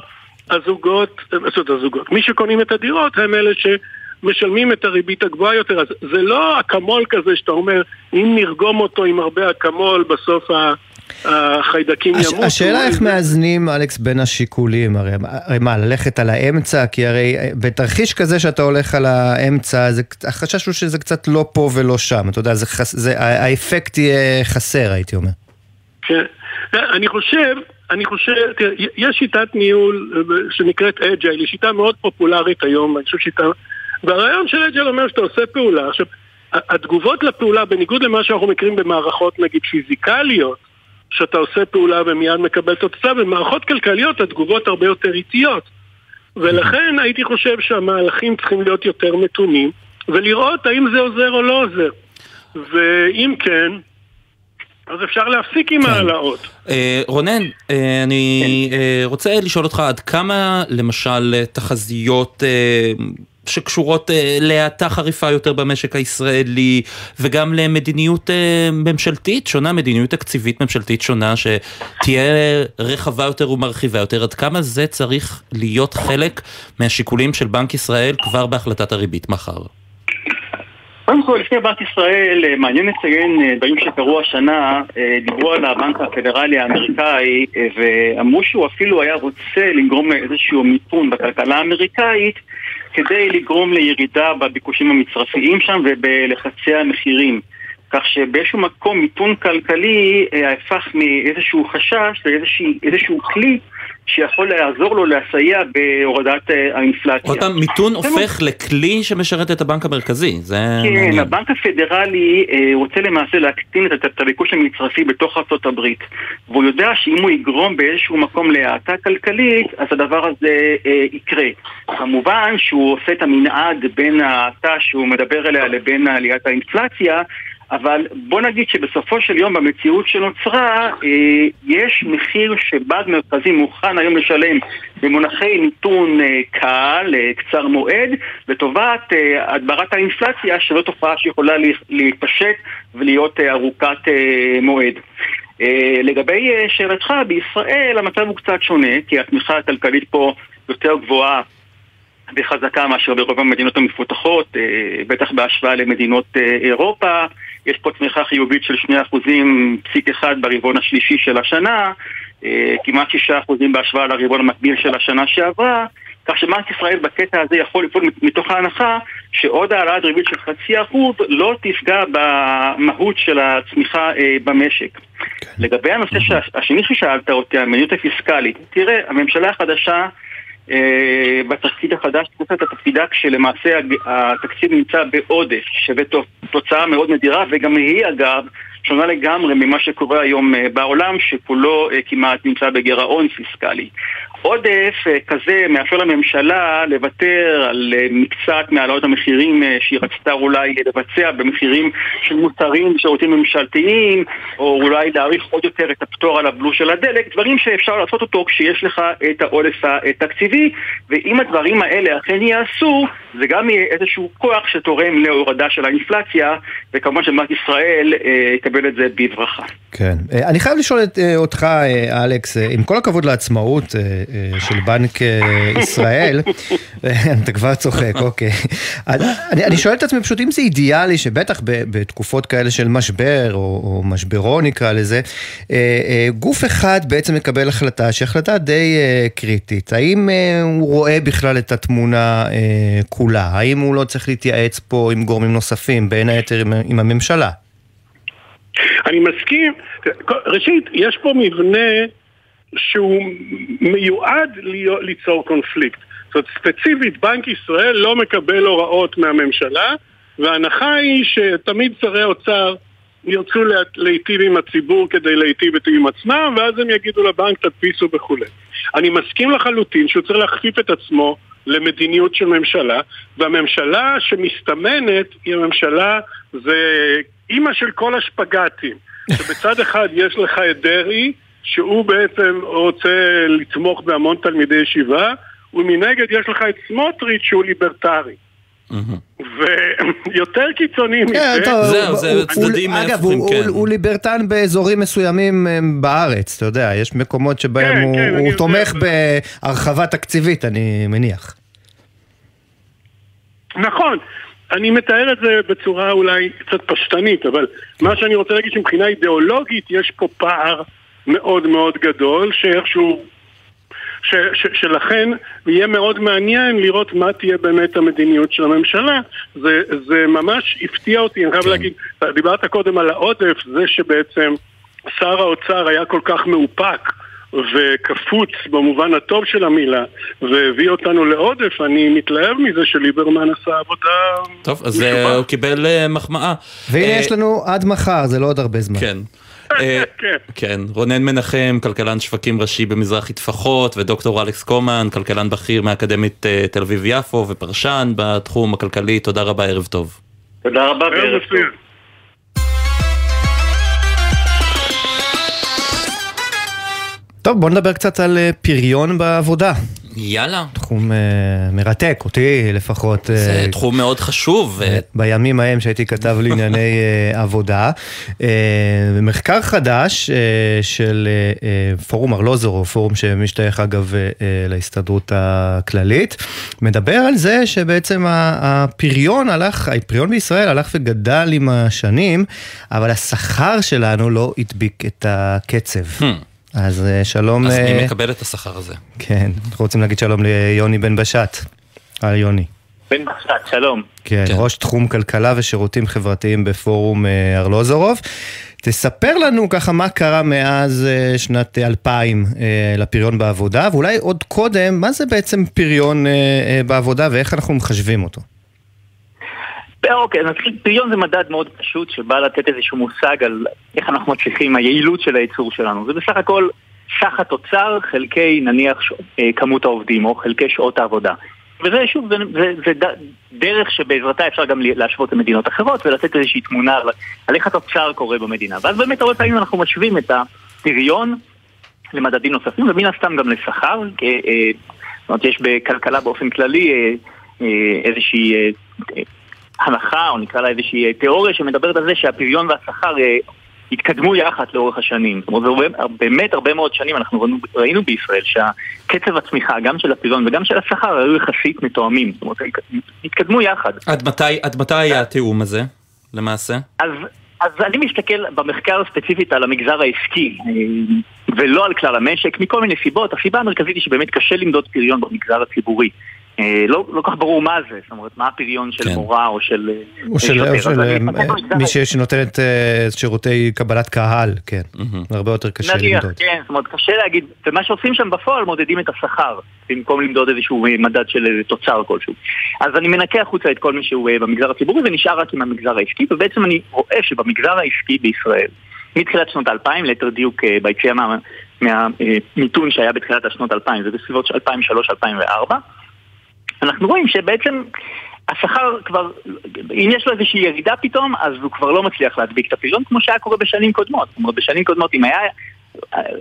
הזוגות, זאת הזוגות, מי שקונים את הדירות הם אלה שמשלמים את הריבית הגבוהה יותר, אז זה לא אקמול כזה שאתה אומר, אם נרגום אותו עם הרבה אקמול, בסוף ה... החיידקים הש, ימותו. השאלה איך מאזנים, אלכס, בין השיקולים, הרי, הרי מה, ללכת על האמצע? כי הרי אה, בתרחיש כזה שאתה הולך על האמצע, זה, החשש הוא שזה קצת לא פה ולא שם, אתה יודע, זה, זה, האפקט יהיה חסר, הייתי אומר. כן, אני חושב אני חושב, תראה, יש שיטת ניהול אה, שנקראת אג'ייל, היא שיטה מאוד פופולרית היום, אני חושב שיטה... והרעיון של אג'ייל אומר שאתה עושה פעולה. עכשיו, התגובות לפעולה, בניגוד למה שאנחנו מכירים במערכות נגיד פיזיקליות, שאתה עושה פעולה ומיד מקבל תוצאה, במערכות כלכליות התגובות הרבה יותר איטיות. ולכן הייתי חושב שהמהלכים צריכים להיות יותר מתונים, ולראות האם זה עוזר או לא עוזר. ואם כן, אז אפשר להפסיק עם כן. ההעלאות. אה, רונן, אה, אני כן. אה, רוצה לשאול אותך עד כמה למשל תחזיות שקשורות להאטה חריפה יותר במשק הישראלי וגם למדיניות ממשלתית שונה, מדיניות תקציבית ממשלתית שונה שתהיה רחבה יותר ומרחיבה יותר, עד כמה זה צריך להיות חלק מהשיקולים של בנק ישראל כבר בהחלטת הריבית מחר? קודם כל, לפני בנק ישראל, אה, מעניין לציין אה, דברים שקרו השנה, אה, דיברו על הבנק הפדרלי האמריקאי ואמרו שהוא אפילו היה רוצה לגרום לאיזשהו מיתון בכלכלה האמריקאית כדי לגרום לירידה בביקושים המצרפיים שם ובלחצי המחירים. כך שבאיזשהו מקום מיתון כלכלי הפך מאיזשהו חשש לאיזשהו כלי שיכול לעזור לו לסייע בהורדת אה, האינפלציה. עוד פעם, מיתון הופך לכלי שמשרת את הבנק המרכזי, זה... כן, הבנק הפדרלי אה, רוצה למעשה להקטין את הביקוש המצרפי בתוך הברית. והוא יודע שאם הוא יגרום באיזשהו מקום להאטה כלכלית, אז הדבר הזה אה, יקרה. כמובן שהוא עושה את המנעד בין ההאטה שהוא מדבר עליה לבין עליית האינפלציה, אבל בוא נגיד שבסופו של יום במציאות שנוצרה אה, יש מחיר שבנק מרכזי מוכן היום לשלם במונחי מיתון אה, קל, אה, קצר מועד, לטובת הדברת האינפלציה שזו תופעה שיכולה להתפשט ולהיות ארוכת מועד. לגבי שאלתך, בישראל המצב הוא קצת שונה, כי התמיכה הכלכלית פה יותר גבוהה וחזקה מאשר ברוב המדינות המפותחות, אה, בטח בהשוואה למדינות אה, אירופה. יש פה תמיכה חיובית של 2.1 ברבעון השלישי של השנה, אה, כמעט 6% בהשוואה לרבעון המקביל של השנה שעברה, כך שבנק ישראל בקטע הזה יכול לפעול מתוך ההנחה שעוד העלאת ריבית של חצי אחוז לא תפגע במהות של הצמיחה במשק. כן. לגבי הנושא השני ששאלת אותי, המדיניות הפיסקלית, תראה, הממשלה החדשה אה, בתפקיד החדש, תקופת התפקידה כשלמעשה התקציב נמצא בעודף, תוצאה מאוד נדירה, וגם היא אגב שונה לגמרי ממה שקורה היום אה, בעולם, שכולו אה, כמעט נמצא בגירעון פיסקלי. עודף אה, כזה מאפשר לממשלה לוותר על מקצת מהעלאות המחירים שהיא רצתה אולי לבצע במחירים של מוצרים ושירותים ממשלתיים, או אולי להאריך עוד יותר את הפטור על הבלו של הדלק, דברים שאפשר לעשות אותו כשיש לך את העודף התקציבי, ואם הדברים האלה אכן יעשו, זה גם יהיה איזשהו כוח שתורם להורדה של האינפלציה, וכמובן שבנק ישראל יקבל את זה בברכה. כן. אני חייב לשאול את, אותך, אלכס, עם כל הכבוד לעצמאות של בנק ישראל, אתה כבר צוחק, אוקיי. אני, אני שואל את עצמי פשוט אם זה אידיאלי שבטח בתקופות כאלה של משבר, או, או נקרא לזה, גוף אחד בעצם מקבל החלטה שהיא החלטה די קריטית. האם הוא רואה בכלל את התמונה כולה? האם הוא לא צריך להתייעץ פה עם גורמים נוספים, בין היתר עם, עם הממשלה? אני מסכים. ראשית, יש פה מבנה שהוא מיועד ליצור קונפליקט. זאת אומרת, ספציפית, בנק ישראל לא מקבל הוראות מהממשלה, וההנחה היא שתמיד שרי אוצר ירצו להיטיב עם הציבור כדי להיטיב עם עצמם, ואז הם יגידו לבנק תדפיסו וכולי. אני מסכים לחלוטין שהוא צריך להכפיף את עצמו למדיניות של ממשלה, והממשלה שמסתמנת היא הממשלה, זה אימא של כל השפגטים. שבצד אחד יש לך את דרעי, שהוא בעצם רוצה לתמוך בהמון תלמידי ישיבה, ומנגד יש לך את סמוטריץ' שהוא ליברטרי. ויותר קיצוני כן, מזה... זהו, זה צדדים הפוכים, כן. אגב, הוא ליברטן באזורים מסוימים בארץ, אתה יודע, יש מקומות שבהם כן, הוא תומך בהרחבה תקציבית, אני מניח. נכון, אני מתאר את זה בצורה אולי קצת פשטנית, אבל מה שאני רוצה להגיד שמבחינה אידיאולוגית יש פה פער מאוד מאוד גדול, שאיכשהו... ש, ש, שלכן יהיה מאוד מעניין לראות מה תהיה באמת המדיניות של הממשלה. זה, זה ממש הפתיע אותי, אני חייב כן. להגיד, דיברת קודם על העודף, זה שבעצם שר האוצר היה כל כך מאופק וקפוץ במובן הטוב של המילה, והביא אותנו לעודף, אני מתלהב מזה שליברמן עשה עבודה... טוב, אז משובע. הוא קיבל uh, מחמאה. והנה uh, יש לנו עד מחר, זה לא עוד הרבה זמן. כן. כן. כן, רונן מנחם, כלכלן שווקים ראשי במזרחי טפחות, ודוקטור אלכס קומן, כלכלן בכיר מאקדמית תל אביב-יפו ופרשן בתחום הכלכלי, תודה רבה, ערב טוב. תודה רבה וערב טוב. טוב, בוא נדבר קצת על אה, פריון בעבודה. יאללה. תחום uh, מרתק, אותי לפחות. זה uh, תחום מאוד חשוב. Uh, בימים ההם שהייתי כתב לענייני uh, עבודה. Uh, מחקר חדש uh, של uh, פורום ארלוזורוב, פורום שמשתייך אגב uh, להסתדרות הכללית, מדבר על זה שבעצם הפריון הלך, הפריון בישראל הלך וגדל עם השנים, אבל השכר שלנו לא הדביק את הקצב. Hmm. אז אה, שלום... אז מי אה, מקבל את השכר הזה? כן, אנחנו רוצים להגיד שלום ליוני בן בשט. היי יוני. בן בשט, שלום. כן, כן, ראש תחום כלכלה ושירותים חברתיים בפורום אה, ארלוזורוב. תספר לנו ככה מה קרה מאז שנת 2000 לפריון בעבודה, ואולי עוד קודם, מה זה בעצם פריון בעבודה ואיך אנחנו מחשבים אותו? אוקיי, אז נתחיל, פריון זה מדד מאוד פשוט שבא לתת איזשהו מושג על איך אנחנו מצליחים, היעילות של הייצור שלנו. זה בסך הכל סך התוצר חלקי נניח ש... אה, כמות העובדים או חלקי שעות העבודה. וזה שוב, זה, זה, זה דרך שבעזרתה אפשר גם להשוות למדינות אחרות ולתת איזושהי תמונה על, על איך התוצר קורה במדינה. ואז באמת הרבה פעמים אנחנו משווים את הפריון למדדים נוספים, ומן הסתם גם לשכר. אה, זאת אומרת, יש בכלכלה באופן כללי אה, אה, איזושהי אה, אה, הנחה, או נקרא לה איזושהי אה, תיאוריה שמדברת על זה שהפריון והשכר אה, התקדמו יחד לאורך השנים. זאת אומרת, הרבה- באמת הרבה מאוד שנים אנחנו ראינו, ראינו בישראל שהקצב הצמיחה, גם של הפריון וגם של השכר, היו יחסית מתואמים. זאת אומרת, הם התקדמו יחד. עד מתי, עד מתי היה התיאום הזה, למעשה? אז, אז אני מסתכל במחקר ספציפית על המגזר העסקי, אה, ולא על כלל המשק, מכל מיני סיבות. הסיבה המרכזית היא שבאמת קשה למדוד פריון במגזר הציבורי. אה, לא, לא כל כך ברור מה זה, זאת אומרת, מה הפריון של כן. מורה או של... אה, או של, של אה, במגזר מי ש- שנותנת שירותי קבלת קהל, כן. זה הרבה יותר קשה נניח, למדוד. כן, זאת אומרת, קשה להגיד, ומה שעושים שם בפועל מודדים את השכר, במקום למדוד איזשהו מדד של איזה תוצר כלשהו. אז אני מנקה החוצה את כל מי שהוא במגזר הציבורי ונשאר רק עם המגזר העסקי, ובעצם אני רואה שבמגזר העסקי בישראל, מתחילת שנות האלפיים, ליתר דיוק אה, ביציאה מה- מהמיתון שהיה בתחילת השנות האלפיים, זה בסביבות 2003-2004, אנחנו רואים שבעצם השכר כבר, אם יש לו איזושהי ירידה פתאום, אז הוא כבר לא מצליח להדביק את הפריון, כמו שהיה קורה בשנים קודמות. זאת אומרת, בשנים קודמות, אם היה...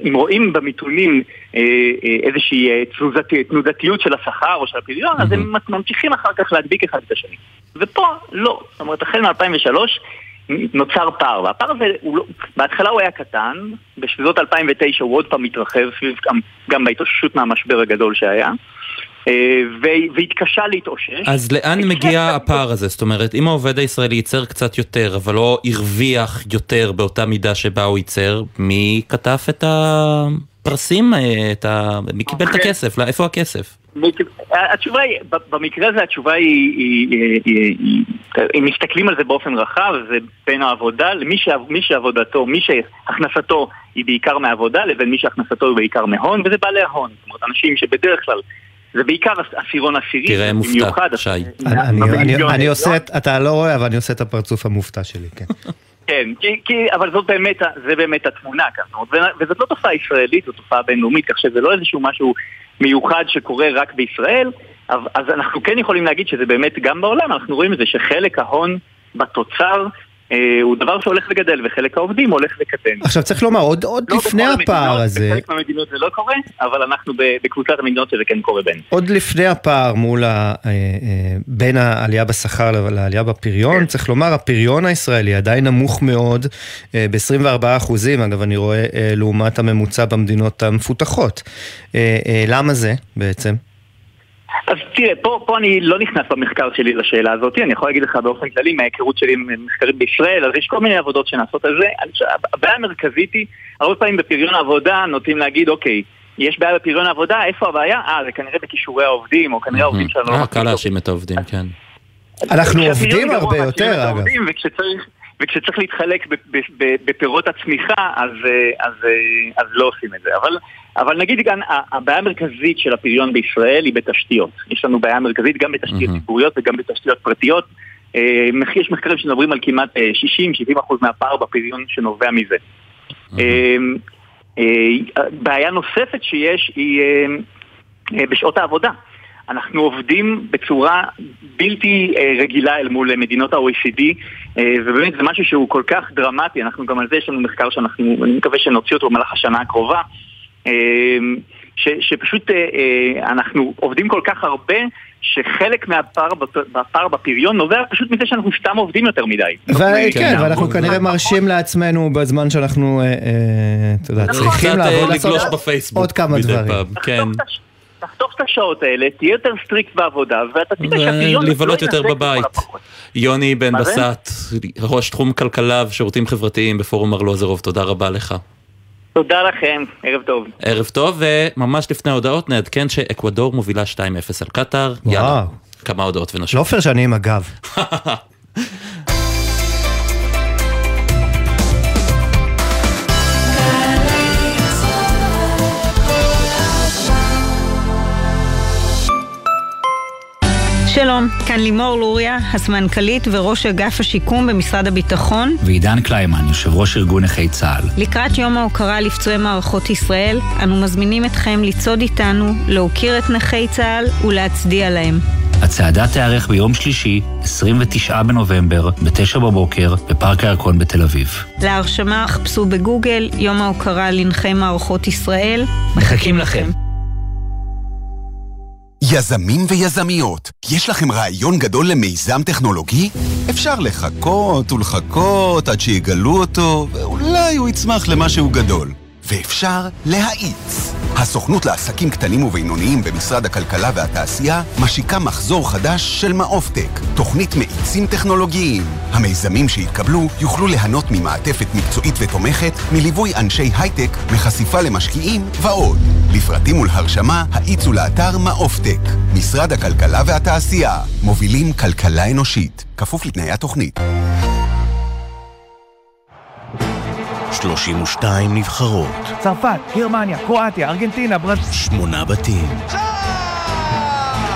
אם רואים במיתונים אה, אה, איזושהי אה, תנודתי- תנודתיות של השכר או של הפריון, אז הם ממשיכים אחר כך להדביק אחד את השני. ופה לא. זאת אומרת, החל מ-2003 נוצר פער, והפער הזה, הוא לא, בהתחלה הוא היה קטן, בסביבות 2009 הוא עוד פעם התרחב, סביב גם, גם בהתאוששות מהמשבר הגדול שהיה, והתקשה להתאושש. אז לאן מגיע הפער הזה? זאת אומרת, אם העובד הישראלי ייצר קצת יותר, אבל לא הרוויח יותר באותה מידה שבה הוא ייצר, מי כתב את הפרסים? אה, את ה... מי קיבל את אוקיי. הכסף? לא, איפה הכסף? התשובה היא, במקרה הזה התשובה היא, היא, היא, היא, היא, אם מסתכלים על זה באופן רחב, זה בין העבודה למי שעבודתו, מי שהכנסתו היא בעיקר מעבודה, לבין מי שהכנסתו היא בעיקר מהון, וזה בעלי ההון. זאת אומרת, אנשים שבדרך כלל, זה בעיקר עשירון עשירי, תראה מופתע, שי. אני-. עושה, את- אתה לא רואה, אבל אני עושה את הפרצוף המופתע שלי, כן. כן, כי, כי, אבל זאת באמת, זה באמת התמונה כאן, זאת אומרת, ו- וזאת לא תופעה ישראלית, זו תופעה בינלאומית, כך שזה לא איזשהו משהו מיוחד שקורה רק בישראל, אז אנחנו כן יכולים להגיד שזה באמת גם בעולם, אנחנו רואים את זה שחלק ההון בתוצר הוא דבר שהולך וגדל, וחלק העובדים הולך וקטן. עכשיו צריך לומר, עוד עוד לא לפני הפער הזה, בחלק מהמדינות זה לא קורה, אבל אנחנו בקבוצת המדינות שזה כן קורה בין. עוד לפני הפער מול ה... אה, אה, בין העלייה בשכר לעלייה בפריון, צריך לומר, הפריון הישראלי עדיין נמוך מאוד, אה, ב-24 אחוזים, אגב, אני רואה, אה, לעומת הממוצע במדינות המפותחות. אה, אה, למה זה בעצם? אז תראה, פה, פה אני לא נכנס במחקר שלי לשאלה הזאת, אני יכול להגיד לך באופן כללי מההיכרות שלי עם מחקרים בישראל, אז יש כל מיני עבודות שנעשות על זה. הבעיה המרכזית היא, הרבה פעמים בפריון העבודה נוטים להגיד, אוקיי, יש בעיה בפריון העבודה, איפה הבעיה? אה, זה כנראה בכישורי העובדים, או כנראה העובדים שלנו אה, קל להאשים את העובדים, כן. אנחנו עובדים הרבה יותר, אגב. וכשצריך, וכשצריך להתחלק ב- ב- ב- בפירות הצמיחה, אז, אה, אז, אה, אז לא עושים את זה. אבל, אבל נגיד כאן, ה- הבעיה המרכזית של הפריון בישראל היא בתשתיות. יש לנו בעיה מרכזית גם בתשתיות ציבוריות וגם בתשתיות פרטיות. אה, יש מחקרים שמדברים על כמעט אה, 60-70% אחוז מהפער בפריון שנובע מזה. אה, בעיה נוספת שיש היא בשעות העבודה. אנחנו עובדים בצורה בלתי אה, רגילה אל מול מדינות ה-OECD אה, ובאמת זה משהו שהוא כל כך דרמטי, אנחנו גם על זה יש לנו מחקר שאנחנו, אני מקווה שנוציא אותו במהלך השנה הקרובה אה, ש, שפשוט אה, אה, אנחנו עובדים כל כך הרבה שחלק מהפער בפ- בפער בפריון נובע פשוט מזה שאנחנו סתם עובדים יותר מדי. וכן, ואנחנו כנראה מרשים לעצמנו בזמן שאנחנו, אתה יודע, נכון. צריכים לעבוד, לעשות בפייסבוק עוד כמה דברים. תחתוך את השעות האלה, תהיה יותר strict בעבודה ואתה תראה שהפריון... לבלות יותר בבית. יוני בן בסט, ראש תחום כלכלה ושירותים חברתיים בפורום ארלוזרוב, תודה רבה לך. תודה לכם, ערב טוב. ערב טוב, וממש לפני ההודעות נעדכן שאקוודור מובילה 2-0 על קטאר. יאללה. כמה הודעות ונשוב. לא פייר שאני עם הגב. שלום, כאן לימור לוריה, הסמנכ"לית וראש אגף השיקום במשרד הביטחון. ועידן קליימן, יושב ראש ארגון נכי צה"ל. לקראת יום ההוקרה לפצועי מערכות ישראל, אנו מזמינים אתכם לצעוד איתנו, להוקיר את נכי צה"ל ולהצדיע להם. הצעדה תיארך ביום שלישי, 29 בנובמבר, ב-9 בבוקר, בפארק הירקון בתל אביב. להרשמה חפשו בגוגל יום ההוקרה לנכי מערכות ישראל. מחכים לכם. יזמים ויזמיות, יש לכם רעיון גדול למיזם טכנולוגי? אפשר לחכות ולחכות עד שיגלו אותו, ואולי הוא יצמח למשהו גדול. ואפשר להאיץ. הסוכנות לעסקים קטנים ובינוניים במשרד הכלכלה והתעשייה משיקה מחזור חדש של מעופטק, תוכנית מאיצים טכנולוגיים. המיזמים שיתקבלו יוכלו ליהנות ממעטפת מקצועית ותומכת, מליווי אנשי הייטק, מחשיפה למשקיעים ועוד. לפרטים ולהרשמה, האיצו לאתר מעופטק. משרד הכלכלה והתעשייה, מובילים כלכלה אנושית, כפוף לתנאי התוכנית. 32 נבחרות. צרפת, גרמניה, קרואטיה, ארגנטינה, ברז... שמונה בתים.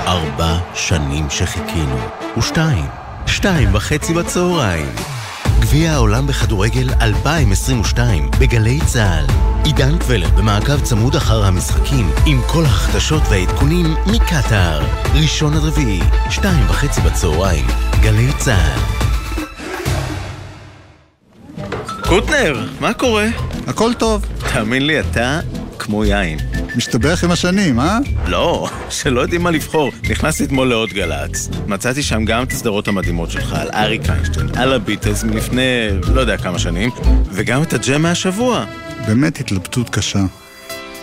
ארבע שנים שחיכינו. ושתיים. שתיים וחצי בצהריים. גביע העולם בכדורגל 2022 בגלי צה"ל. עידן קבלר במעקב צמוד אחר המשחקים עם כל החדשות והעדכונים מקטאר. ראשון עד רביעי, שתיים וחצי בצהריים. גלי צה"ל. קוטנר, מה קורה? הכל טוב. תאמין לי, אתה כמו יין. משתבח עם השנים, אה? לא, שלא יודעים מה לבחור. נכנסתי אתמול לעוד גל"צ. מצאתי שם גם את הסדרות המדהימות שלך על אריק איינשטיין, על הביטלס מלפני לא יודע כמה שנים, וגם את הג'ם מהשבוע. באמת התלבטות קשה.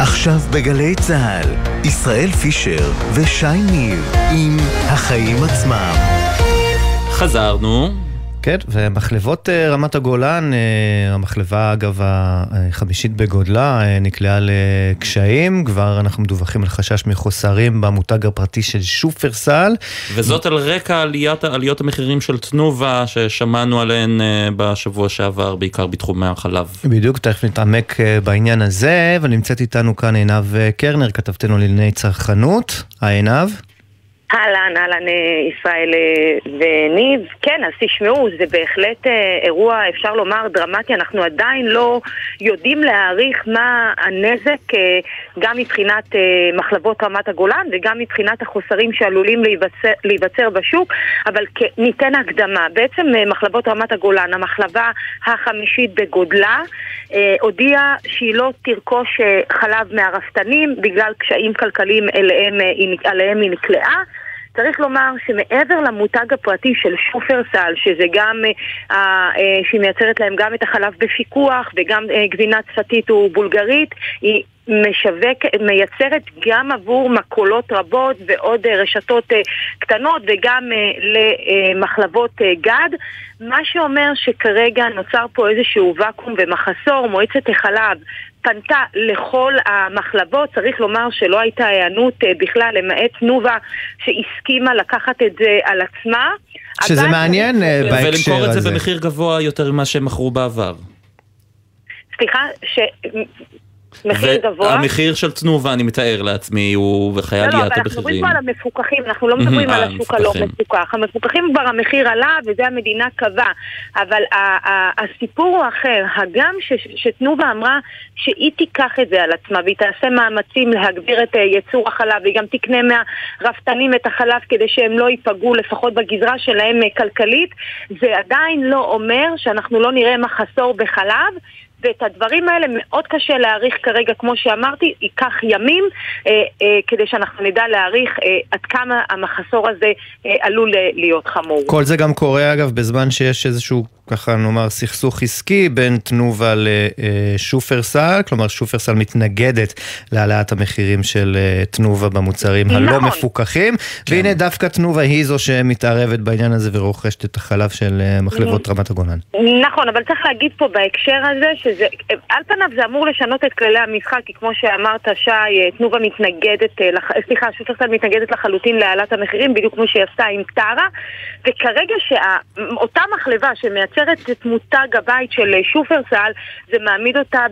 עכשיו בגלי צה"ל, ישראל פישר ושי ניר עם החיים עצמם. חזרנו. כן, ומחלבות אה, רמת הגולן, אה, המחלבה אגב החמישית בגודלה, אה, נקלעה לקשיים, כבר אנחנו מדווחים על חשש מחוסרים במותג הפרטי של שופרסל. וזאת על רקע עליית, עליות המחירים של תנובה ששמענו עליהן בשבוע שעבר, בעיקר בתחומי החלב. בדיוק, תכף נתעמק בעניין הזה, ונמצאת איתנו כאן עינב קרנר, כתבתנו לענייני צרכנות. היי עינב. אהלן, אהלן אה, ישראל אה, וניב. כן, אז תשמעו, זה בהחלט אה, אירוע, אפשר לומר, דרמטי. אנחנו עדיין לא יודעים להעריך מה הנזק, גם מבחינת מחלבות רמת הגולן וגם מבחינת החוסרים שעלולים להיווצר, להיווצר בשוק, אבל ניתן הקדמה. בעצם מחלבות רמת הגולן, המחלבה החמישית בגודלה, הודיעה שהיא לא תרכוש חלב מהרפתנים בגלל קשיים כלכליים אליהם, עליהם היא נקלעה. צריך לומר שמעבר למותג הפרטי של שופרסל, שזה גם, אה, אה, שהיא מייצרת להם גם את החלב בפיקוח וגם אה, גבינה צפתית ובולגרית, היא משווק, מייצרת גם עבור מקולות רבות ועוד רשתות קטנות וגם למחלבות גד, מה שאומר שכרגע נוצר פה איזשהו ואקום ומחסור, מועצת החלב פנתה לכל המחלבות, צריך לומר שלא הייתה היענות בכלל, למעט תנובה שהסכימה לקחת את זה על עצמה. שזה מעניין בהקשר הזה. ולמכור את זה במחיר גבוה יותר ממה שהם מכרו בעבר. סליחה, ש... מחיר גבוה. המחיר של תנובה, אני מתאר לעצמי, הוא וחיי עליית המחירים. לא, לא, אבל אנחנו מדברים פה על המפוקחים, אנחנו לא מדברים על השוק הלא מפוקח. המפוקחים כבר המחיר עלה, וזה המדינה קבעה. אבל הסיפור הוא אחר. הגם שתנובה אמרה שהיא תיקח את זה על עצמה, והיא תעשה מאמצים להגביר את אה, ייצור החלב, והיא גם תקנה מהרפתנים את החלב כדי שהם לא ייפגעו, לפחות בגזרה שלהם אה, כלכלית, זה עדיין לא אומר שאנחנו לא נראה מחסור בחלב. ואת הדברים האלה מאוד קשה להעריך כרגע, כמו שאמרתי, ייקח ימים אה, אה, כדי שאנחנו נדע להעריך אה, עד כמה המחסור הזה אה, עלול אה, להיות חמור. כל זה גם קורה אגב בזמן שיש איזשהו, ככה נאמר, סכסוך עסקי בין תנובה לשופרסל, כלומר שופרסל מתנגדת להעלאת המחירים של אה, תנובה במוצרים הלא נכון. מפוקחים, כן. והנה דווקא תנובה היא זו שמתערבת בעניין הזה ורוכשת את החלב של אה, מחלבות רמת הגולן. נכון, אבל צריך להגיד פה בהקשר הזה שזה, על פניו זה אמור לשנות את כללי המשחק, כי כמו שאמרת, שי, אה, תנובה מתנגדת, אה, לח- סליחה, שופרסל מתנגדת לחלוטין להעלאת המחירים, בדיוק כמו שהיא עשתה עם טרה, וכרגע שאותה מחלבה שמייצרת את מותג הבית של אה, שופרסל, זה מעמיד אותה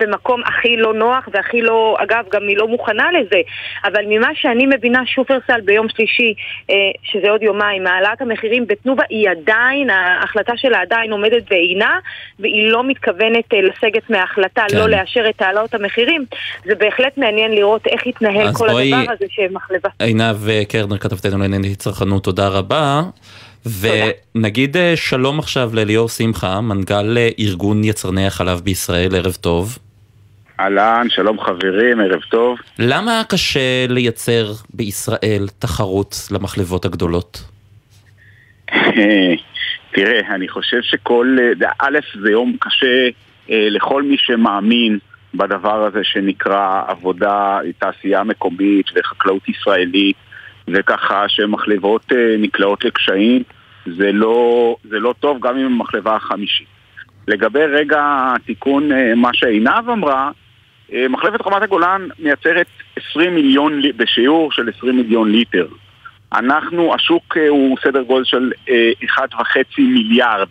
במקום הכי לא נוח והכי לא, אגב, גם היא לא מוכנה לזה, אבל ממה שאני מבינה, שופרסל ביום שלישי, אה, שזה עוד יומיים, העלאת המחירים בתנובה היא עדיין, ההחלטה שלה עדיין עומדת בעינה, והיא לא מתכוונת אה, לסגת מההחלטה כן. לא לאשר את העלאות המחירים. זה בהחלט מעניין לראות איך יתנהל כל בואי- הדבר הזה שמחלבה. עינב קרנר, כתבתנו לענייני צרכנות, תודה רבה. ונגיד אה, שלום עכשיו לליאור שמחה, מנכ"ל אה, ארגון יצרני החלב בישראל, ערב טוב. אהלן, שלום חברים, ערב טוב. למה קשה לייצר בישראל תחרות למחלבות הגדולות? תראה, אני חושב שכל... זה- א', זה יום קשה אה, לכל מי שמאמין בדבר הזה שנקרא עבודה, תעשייה מקומית וחקלאות ישראלית, וככה שמחלבות אה, נקלעות לקשיים, זה לא, זה לא טוב גם אם המחלבה החמישית. לגבי רגע התיקון, אה, מה שעינב אמרה, אה, מחלבת רמת הגולן מייצרת 20 מיליון, לי- בשיעור של 20 מיליון ליטר. אנחנו, השוק אה, הוא סדר גודל של אה, 1.5 מיליארד.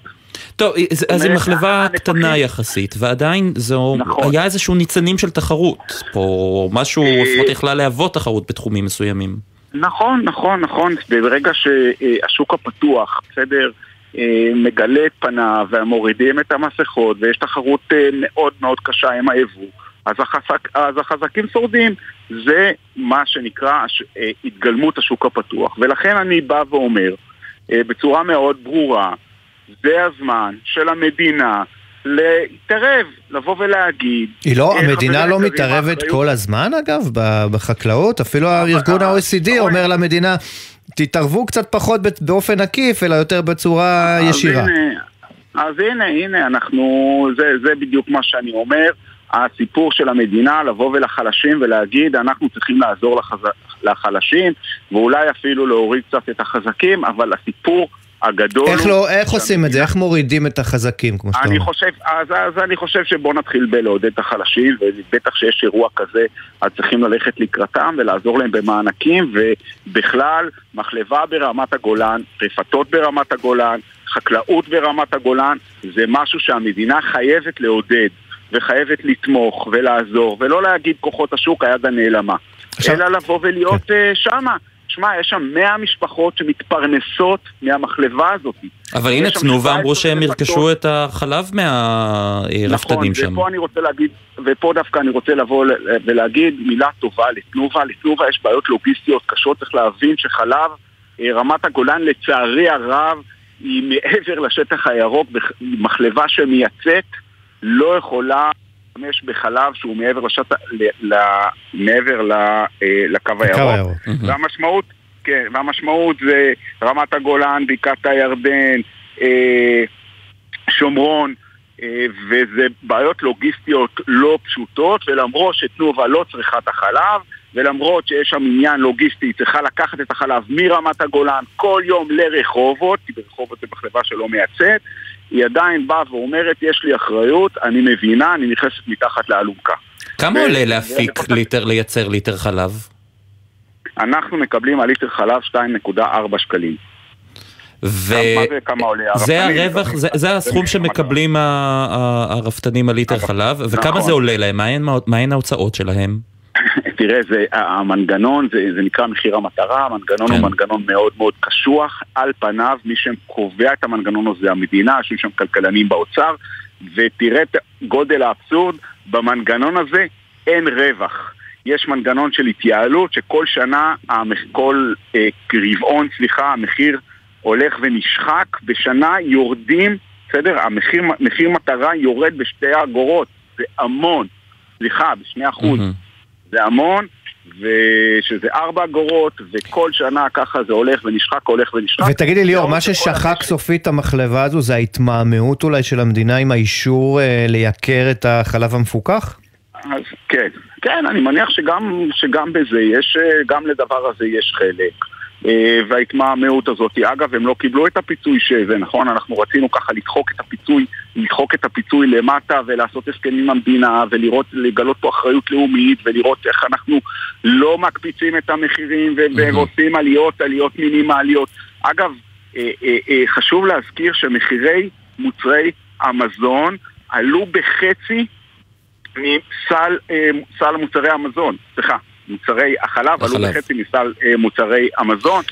טוב, אז אז היא אומרת, מחלבה קטנה יחסית, ועדיין זו, נכון. היה איזשהו ניצנים של תחרות, פה משהו אה, לפחות יכלה להוות תחרות בתחומים מסוימים. נכון, נכון, נכון. ברגע שהשוק הפתוח, בסדר, אה, מגלה את פניו ומורידים את המסכות ויש תחרות אה, מאוד מאוד קשה עם היבוא, אז, החזק, אז החזקים שורדים. זה מה שנקרא אה, התגלמות השוק הפתוח. ולכן אני בא ואומר אה, בצורה מאוד ברורה, זה הזמן של המדינה להתערב, לבוא ולהגיד... היא לא, אה, המדינה לא מתערבת כל הזמן אגב בחקלאות? אפילו ארגון ה-OECD אומר למדינה, תתערבו קצת פחות באופן עקיף, אלא יותר בצורה ישירה. אז הנה, הנה, אנחנו, זה, זה בדיוק מה שאני אומר. הסיפור של המדינה לבוא ולחלשים ולהגיד אנחנו צריכים לעזור לחז... לחלשים ואולי אפילו להוריד קצת את החזקים, אבל הסיפור הגדול איך. לא, איך עושים את זה? איך מורידים את החזקים, כמו שאתה אני אומר? חושב, אז, אז אני חושב שבוא נתחיל בלעודד את החלשים, ובטח שיש אירוע כזה, אז צריכים ללכת לקראתם ולעזור להם במענקים, ובכלל, מחלבה ברמת הגולן, רפתות ברמת הגולן, חקלאות ברמת הגולן, זה משהו שהמדינה חייבת לעודד, וחייבת לתמוך ולעזור, ולא להגיד כוחות השוק היד הנעלמה, אלא לבוא ולהיות כן. uh, שמה. שמע, יש שם 100 משפחות שמתפרנסות מהמחלבה הזאת. אבל הנה שם תנובה 17 אמרו שהם. ירכשו את החלב מהרפתנים שם. נכון, ופה אני רוצה להגיד, ופה דווקא אני רוצה לבוא ולהגיד מילה טובה לתנובה. לתנובה יש בעיות לוגיסטיות קשות, צריך להבין שחלב, אה, רמת הגולן לצערי הרב, היא מעבר לשטח הירוק, מחלבה שמייצאת לא יכולה להשתמש בחלב שהוא מעבר, לשטח, ל, ל, מעבר ל, אה, לקו הירוק. הירוק. והמשמעות, כן, והמשמעות זה רמת הגולן, בקעת הירדן, אה, שומרון, אה, וזה בעיות לוגיסטיות לא פשוטות, ולמרות שתנובה לא צריכה את החלב, ולמרות שיש שם עניין לוגיסטי, היא צריכה לקחת את החלב מרמת הגולן כל יום לרחובות, כי ברחובות זה מחלבה שלא מייצאת, היא עדיין באה ואומרת, יש לי אחריות, אני מבינה, אני נכנסת מתחת לאלונקה. כמה עולה להפיק ליטר, לייצר ליטר חלב? אנחנו מקבלים על ליטר חלב 2.4 שקלים. ו... זה הרווח, מקבלים- זה, זה הסכום שמקבלים הרפתנים על ליטר חלב, וכמה נכון. זה עולה להם? מהן ההוצאות שלהם? תראה, זה, המנגנון, זה, זה נקרא מחיר המטרה, המנגנון כן. הוא מנגנון מאוד מאוד קשוח, על פניו מי שקובע את המנגנון הזה זה המדינה, יושבים שם כלכלנים באוצר, ותראה את גודל האבסורד, במנגנון הזה אין רווח. יש מנגנון של התייעלות שכל שנה, כל אה, רבעון, סליחה, המחיר הולך ונשחק, בשנה יורדים בסדר? המחיר מחיר מטרה יורד בשתי אגורות, זה המון. סליחה, בשני אחוז. זה המון, ושזה ארבע אגורות, וכל שנה ככה זה הולך ונשחק, הולך ונשחק. ותגידי ליאור, מה ששחק סופית את המחלבה הזו זה ההתמהמהות אולי של המדינה עם האישור אה, לייקר את החלב המפוקח? אז כן, כן, אני מניח שגם, שגם בזה יש, אה, גם לדבר הזה יש חלק. אה, וההתמהמהות הזאת, אגב, הם לא קיבלו את הפיצוי שזה, נכון? אנחנו רצינו ככה לדחוק את הפיצוי, לדחוק את הפיצוי למטה ולעשות הסכמים עם המדינה ולראות, לגלות פה אחריות לאומית ולראות איך אנחנו לא מקפיצים את המחירים ועושים עליות, עליות מינימליות. אגב, אה, אה, חשוב להזכיר שמחירי מוצרי המזון עלו בחצי מסל סל מוצרי המזון, סליחה, מוצרי החלב עלו. בחצי מסל אה, מוצרי המזון.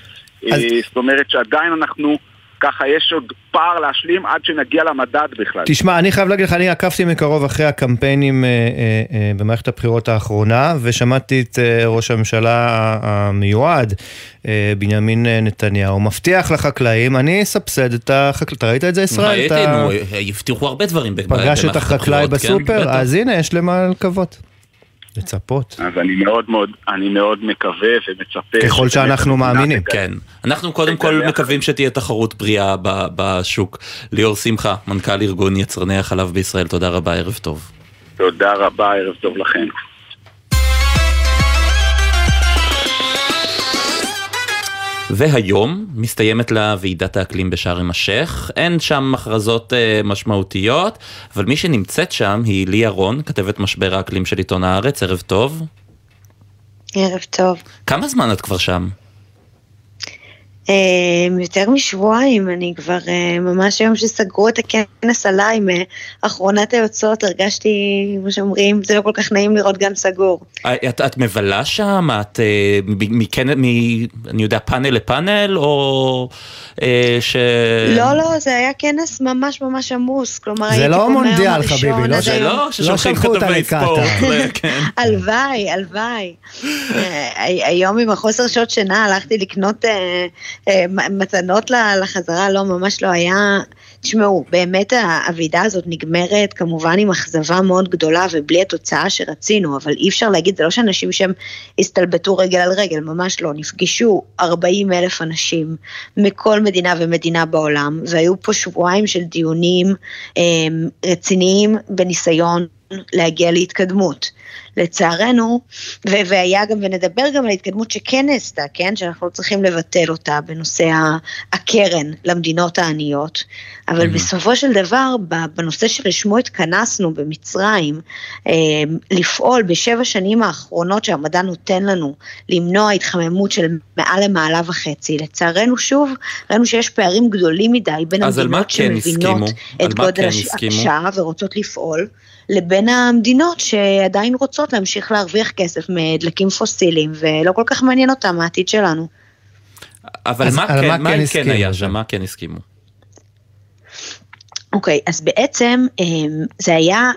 אז- אה, זאת אומרת שעדיין אנחנו, ככה יש עוד פער להשלים עד שנגיע למדד בכלל. תשמע, אני חייב להגיד לך, אני עקבתי מקרוב אחרי הקמפיינים אה, אה, אה, במערכת הבחירות האחרונה, ושמעתי את אה, ראש הממשלה המיועד, אה, בנימין אה, נתניהו, מבטיח לחקלאים, אני אסבסד את החקלאים. אתה ראית את זה, ישראל? ראיתי, אתה נו, הבטיחו הרבה דברים. פגש את החקלאי כן, בסופר? בטח. אז הנה, יש למה לקוות. לצפות. אז אני מאוד מאוד, אני מאוד מקווה ומצפה. ככל שאנחנו מאמינים. כן. אנחנו קודם כל מקווים שתהיה תחרות בריאה ב- בשוק. ליאור שמחה, מנכ"ל ארגון יצרני החלב בישראל, תודה רבה, ערב טוב. תודה רבה, ערב טוב לכם. והיום מסתיימת לה ועידת האקלים בשארם א-שייח, אין שם הכרזות אה, משמעותיות, אבל מי שנמצאת שם היא לי ירון, כתבת משבר האקלים של עיתון הארץ, ערב טוב. ערב טוב. כמה זמן את כבר שם? אה, יותר משבועיים, אני כבר אה, ממש היום שסגרו את הכנס עליי מאחרונת היוצאות, הרגשתי, כמו שאומרים, זה לא כל כך נעים לראות גן סגור. אה, את, את מבלה שם? את אה, מ- מכן, מ, אני יודע, פאנל לפאנל, או אה, ש... לא, לא, זה היה כנס ממש ממש עמוס, כלומר זה הייתי לא מונדיאל, הראשון חביבי, לא היום. לא, ששולחים כתבי. ספורט, זה- כן. הלוואי, הלוואי. היום עם החוסר שעות שינה הלכתי לקנות מתנות ל- לחזרה, לא, ממש לא היה. תשמעו, באמת הוועידה הזאת נגמרת כמובן עם אכזבה מאוד גדולה ובלי התוצאה שרצינו, אבל אי אפשר להגיד, זה לא שאנשים שם הסתלבטו רגל על רגל, ממש לא. נפגשו 40 אלף אנשים מכל מדינה ומדינה בעולם, והיו פה שבועיים של דיונים אה, רציניים בניסיון להגיע להתקדמות. לצערנו, ו- והיה גם, ונדבר גם על ההתקדמות שכן נעשתה, כן? שאנחנו לא צריכים לבטל אותה בנושא הקרן למדינות העניות, אבל בסופו של דבר, בנושא שלשמו התכנסנו במצרים, אה, לפעול בשבע שנים האחרונות שהמדע נותן לנו למנוע התחממות של מעל למעלה וחצי, לצערנו שוב, ראינו שיש פערים גדולים מדי בין המדינות כן שמבינות הסכימו? את גודל כן? השעה ורוצות לפעול, לבין המדינות שעדיין רוצות להמשיך להרוויח כסף מדלקים פוסיליים, ולא כל כך מעניין אותם העתיד שלנו. אבל מה כן, מה מה כן כן? היה שם? מה כן הסכימו? אוקיי, אז בעצם אמ, זה היה,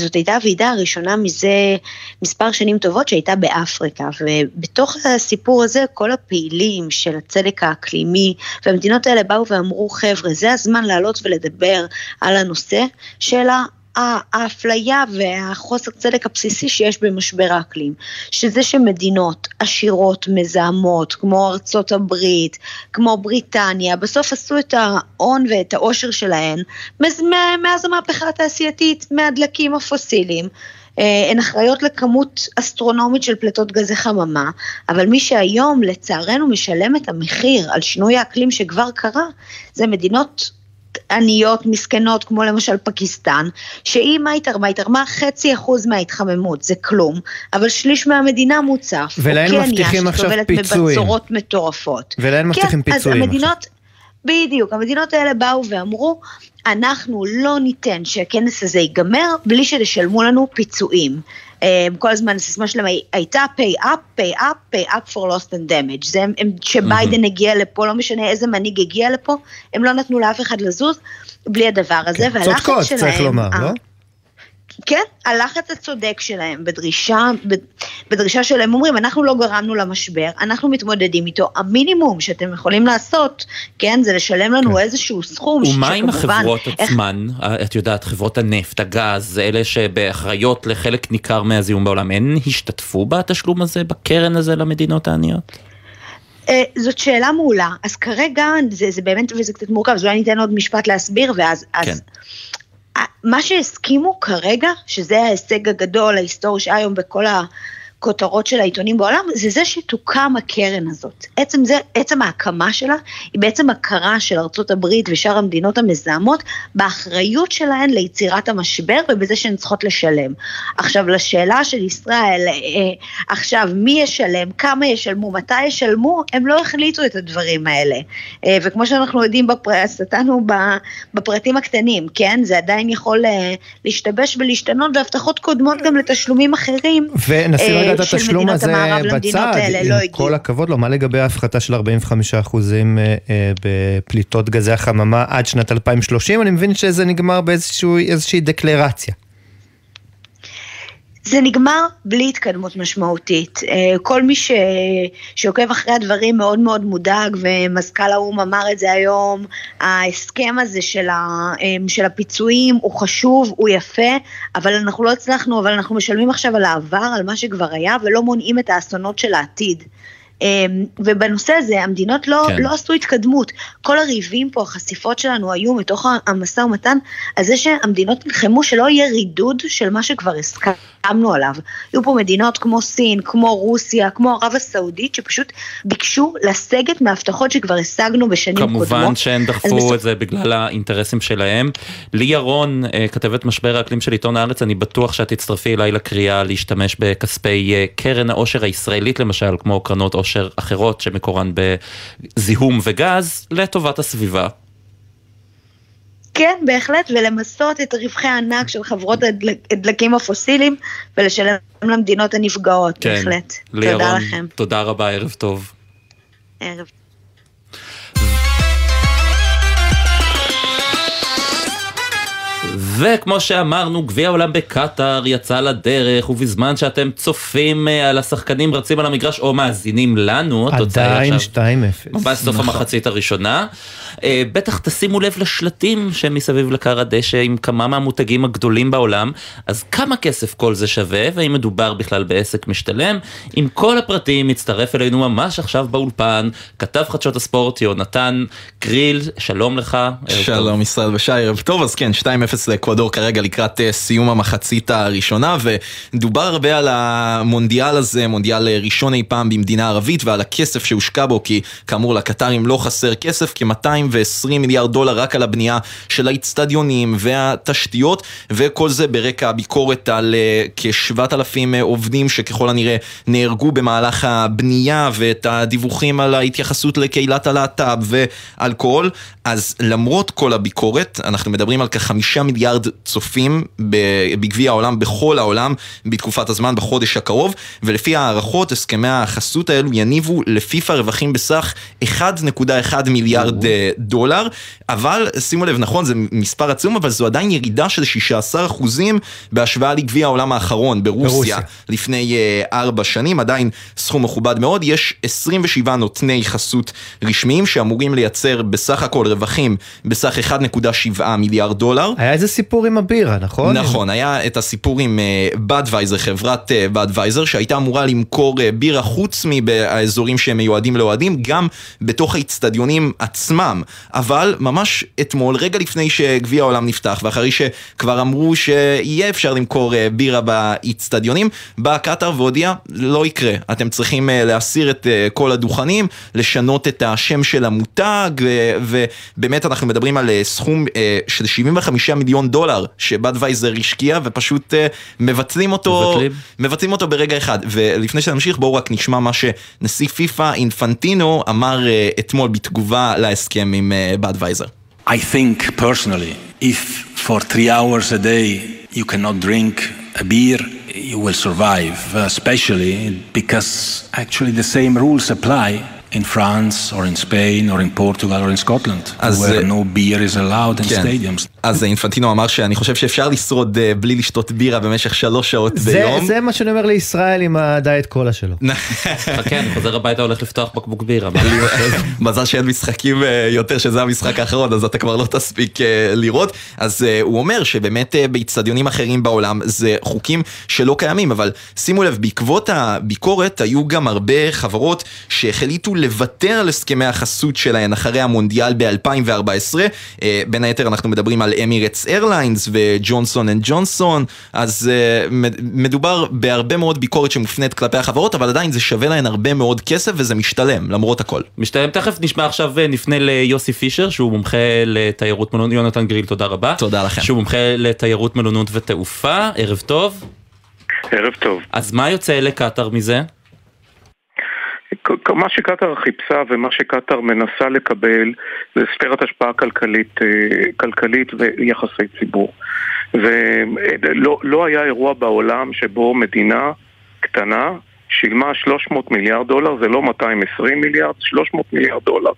זאת הייתה הוועידה הראשונה מזה מספר שנים טובות שהייתה באפריקה, ובתוך הסיפור הזה כל הפעילים של הצדק האקלימי, והמדינות האלה באו ואמרו, חבר'ה, זה הזמן לעלות ולדבר על הנושא של ה... האפליה והחוסר צדק הבסיסי שיש במשבר האקלים, שזה שמדינות עשירות מזהמות, כמו ארצות הברית, כמו בריטניה, בסוף עשו את ההון ואת העושר שלהן מאז המהפכה התעשייתית, מהדלקים הפוסיליים. אה, הן אחראיות לכמות אסטרונומית של פליטות גזי חממה, אבל מי שהיום לצערנו משלם את המחיר על שינוי האקלים שכבר קרה, זה מדינות עניות, מסכנות, כמו למשל פקיסטן, שהיא מה היא תרמה? היא תרמה חצי אחוז מההתחממות, זה כלום, אבל שליש מהמדינה מוצף. ולהן או קניה, מבטיחים עכשיו שסובלת פיצויים. מבצורות מטורפות. ולהן מבטיחים כן, פיצויים אז המדינות, בדיוק, המדינות האלה באו ואמרו, אנחנו לא ניתן שהכנס הזה ייגמר בלי שתשלמו לנו פיצויים. אה, כל הזמן הסיסמה שלהם הי- הייתה pay up, pay up, pay up for lost and damage. זה הם, כשביידן הגיע לפה, לא משנה איזה מנהיג הגיע לפה, הם לא נתנו לאף אחד לזוז בלי הדבר הזה, והלחץ שלהם... צודקות, צריך לומר, אה, לא? כן, הלחץ הצודק שלהם בדרישה, בדרישה שלהם אומרים, אנחנו לא גרמנו למשבר, אנחנו מתמודדים איתו, המינימום שאתם יכולים לעשות, כן, זה לשלם לנו כן. איזשהו סכום, ומה עם החברות איך... עצמן, את יודעת, חברות הנפט, הגז, אלה שבאחריות לחלק ניכר מהזיהום בעולם, הן השתתפו בתשלום הזה, בקרן הזה למדינות העניות? Uh, זאת שאלה מעולה, אז כרגע זה, זה באמת, וזה קצת מורכב, אז אולי ניתן עוד משפט להסביר, ואז... כן. אז, מה שהסכימו כרגע, שזה ההישג הגדול ההיסטורי שהיה היום בכל הכותרות של העיתונים בעולם, זה זה שתוקם הקרן הזאת. עצם זה, עצם ההקמה שלה, היא בעצם הכרה של ארצות הברית ושאר המדינות המזהמות באחריות שלהן ליצירת המשבר ובזה שהן צריכות לשלם. עכשיו, לשאלה של ישראל, אה, עכשיו, מי ישלם, כמה ישלמו, מתי ישלמו, הם לא החליטו את הדברים האלה. אה, וכמו שאנחנו יודעים, סטנו בפרטים הקטנים, כן? זה עדיין יכול אה, להשתבש ולהשתנות, והבטחות קודמות גם לתשלומים אחרים. ונשים רגע את התשלום הזה בצד, עם לא כל הכבוד לו, מה לגבי ההפחתה של 45% בפליטות גזי החממה עד שנת 2030? אני מבין שזה נגמר באיזושהי דקלרציה. זה נגמר בלי התקדמות משמעותית. אה, כל מי ש... שעוקב אחרי הדברים מאוד מאוד מודאג, ומזכ"ל האו"ם אמר את זה היום, ההסכם הזה של, ה... אה, של הפיצויים הוא חשוב, הוא יפה, אבל אנחנו לא הצלחנו, אבל אנחנו משלמים עכשיו על העבר, על מה שכבר היה, ולא מונעים את האסונות של העתיד. אמ, ובנושא הזה המדינות לא, כן. לא עשו התקדמות. כל הריבים פה, החשיפות שלנו היו מתוך המשא ומתן, על זה שהמדינות נלחמו שלא יהיה רידוד של מה שכבר הסכמנו עליו. היו פה מדינות כמו סין, כמו רוסיה, כמו ערב הסעודית, שפשוט ביקשו לסגת מהבטחות שכבר השגנו בשנים כמובן קודמות. כמובן שהן דחפו בסוף... את זה בגלל האינטרסים שלהם. לי ירון, אה, כתבת משבר האקלים של עיתון הארץ, אני בטוח שאת תצטרפי אליי לקריאה להשתמש בכספי אה, קרן העושר הישראלית למשל, כמו קרנות עושר. עושר אחרות שמקורן בזיהום וגז לטובת הסביבה. כן, בהחלט, ולמסות את רווחי הענק של חברות הדלקים הפוסיליים ולשלם למדינות הנפגעות, כן. בהחלט. לירון, תודה לכם. תודה רבה, ערב טוב. ערב. וכמו שאמרנו, גביע העולם בקטאר יצא לדרך, ובזמן שאתם צופים אה, על השחקנים רצים על המגרש או מאזינים לנו, התוצאה היא עכשיו... עדיין 2-0. ממש סוף נכון. המחצית הראשונה. אה, בטח תשימו לב לשלטים שמסביב לכר הדשא עם כמה מהמותגים הגדולים בעולם, אז כמה כסף כל זה שווה, והאם מדובר בכלל בעסק משתלם? עם כל הפרטים מצטרף אלינו ממש עכשיו באולפן, כתב חדשות הספורט יונתן קריל, שלום לך. שלום ישראל בשי, ערב טוב, אז כן, 2-0 לאקוודור כרגע לקראת אה, סיום המחצית הראשונה, ודובר הרבה על המונדיאל הזה, מונדיאל אה, ראשון אי פעם במדינה ערבית, ועל הכסף שהושקע בו, כי כאמור לקטרים לא חסר כסף, כ-220 מיליארד דולר רק על הבנייה של האיצטדיונים והתשתיות, וכל זה ברקע הביקורת על אה, כ-7,000 עובדים שככל הנראה נהרגו במהלך הבנייה, ואת הדיווחים על ההתייחסות לקהילת הלהט"ב ואלכוהול. אז למרות כל הביקורת, אנחנו מדברים על כחמישה מיליארד צופים בגביע העולם בכל העולם בתקופת הזמן בחודש הקרוב, ולפי הערכות, הסכמי החסות האלו יניבו לפיפ"א רווחים בסך 1.1 מיליארד אה, דולר, אבל שימו לב, נכון, זה מספר עצום, אבל זו עדיין ירידה של 16 אחוזים בהשוואה לגביע העולם האחרון ברוסיה, ברוסיה. לפני uh, ארבע שנים, עדיין סכום מכובד מאוד, יש 27 נותני חסות רשמיים שאמורים לייצר בסך הכל רווחים בסך 1.7 מיליארד דולר. היה איזה סיפור עם הבירה, נכון? נכון, היה את הסיפור עם בדווייזר, אה, חברת בדווייזר, אה, שהייתה אמורה למכור אה, בירה חוץ מהאזורים שהם מיועדים לאוהדים, גם בתוך האיצטדיונים עצמם. אבל ממש אתמול, רגע לפני שגביע העולם נפתח, ואחרי שכבר אמרו שיהיה אפשר למכור בירה באיצטדיונים, בא קטאר והודיע, לא יקרה. אתם צריכים להסיר את כל הדוכנים, לשנות את השם של המותג, ובאמת אנחנו מדברים על סכום של 75 מיליון דולר שבדווייזר השקיע ופשוט uh, מבטלים אותו, מבטלים. מבטלים אותו ברגע אחד. ולפני שנמשיך בואו רק נשמע מה שנשיא פיפ"א אינפנטינו אמר uh, אתמול בתגובה להסכם עם בדווייזר. Uh, I think personally, if for three hours a day you cannot drink a beer, you will survive, especially because actually the same rules apply in France or in Spain or in Portugal or in Scotland, אז, where אה, no beer is allowed in כן. stadiums. אז אינפנטינו אמר שאני חושב שאפשר לשרוד אה, בלי לשתות בירה במשך שלוש שעות זה, ביום. זה מה שאני אומר לישראל עם הדיאט קולה שלו. חכה, אני חוזר הביתה הולך לפתוח בקבוק בירה. מזל שאין משחקים אה, יותר שזה המשחק האחרון אז אתה כבר לא תספיק אה, לראות אז אה, הוא אומר שבאמת אה, באיצטדיונים אחרים בעולם זה חוקים שלא קיימים אבל שימו לב בעקבות הביקורת היו גם הרבה חברות שהחליטו לוותר על הסכמי החסות שלהן אחרי המונדיאל ב-2014 אה, בין היתר אנחנו מדברים על אמירטס איירליינס וג'ונסון אנד ג'ונסון אז אה, מד- מדובר בהרבה מאוד ביקורת שמופנית כלפי החברות אבל עדיין זה שווה להן הרבה מאוד כסף וזה משתלם למרות הכל. משתלם, תכף נשמע עכשיו, אה, נפנה ליוסי פישר, שהוא מומחה לתיירות מלונות, יונתן גריל, תודה רבה. תודה לכם. שהוא מומחה לתיירות מלונות ותעופה, ערב טוב. ערב טוב. אז מה יוצא לקטאר מזה? מה שקטאר חיפשה ומה שקטאר מנסה לקבל זה ספירת השפעה כלכלית, אה, כלכלית ויחסי ציבור. ולא לא היה אירוע בעולם שבו מדינה קטנה שילמה 300 מיליארד דולר, זה לא 220 מיליארד, 300 מיליארד דולר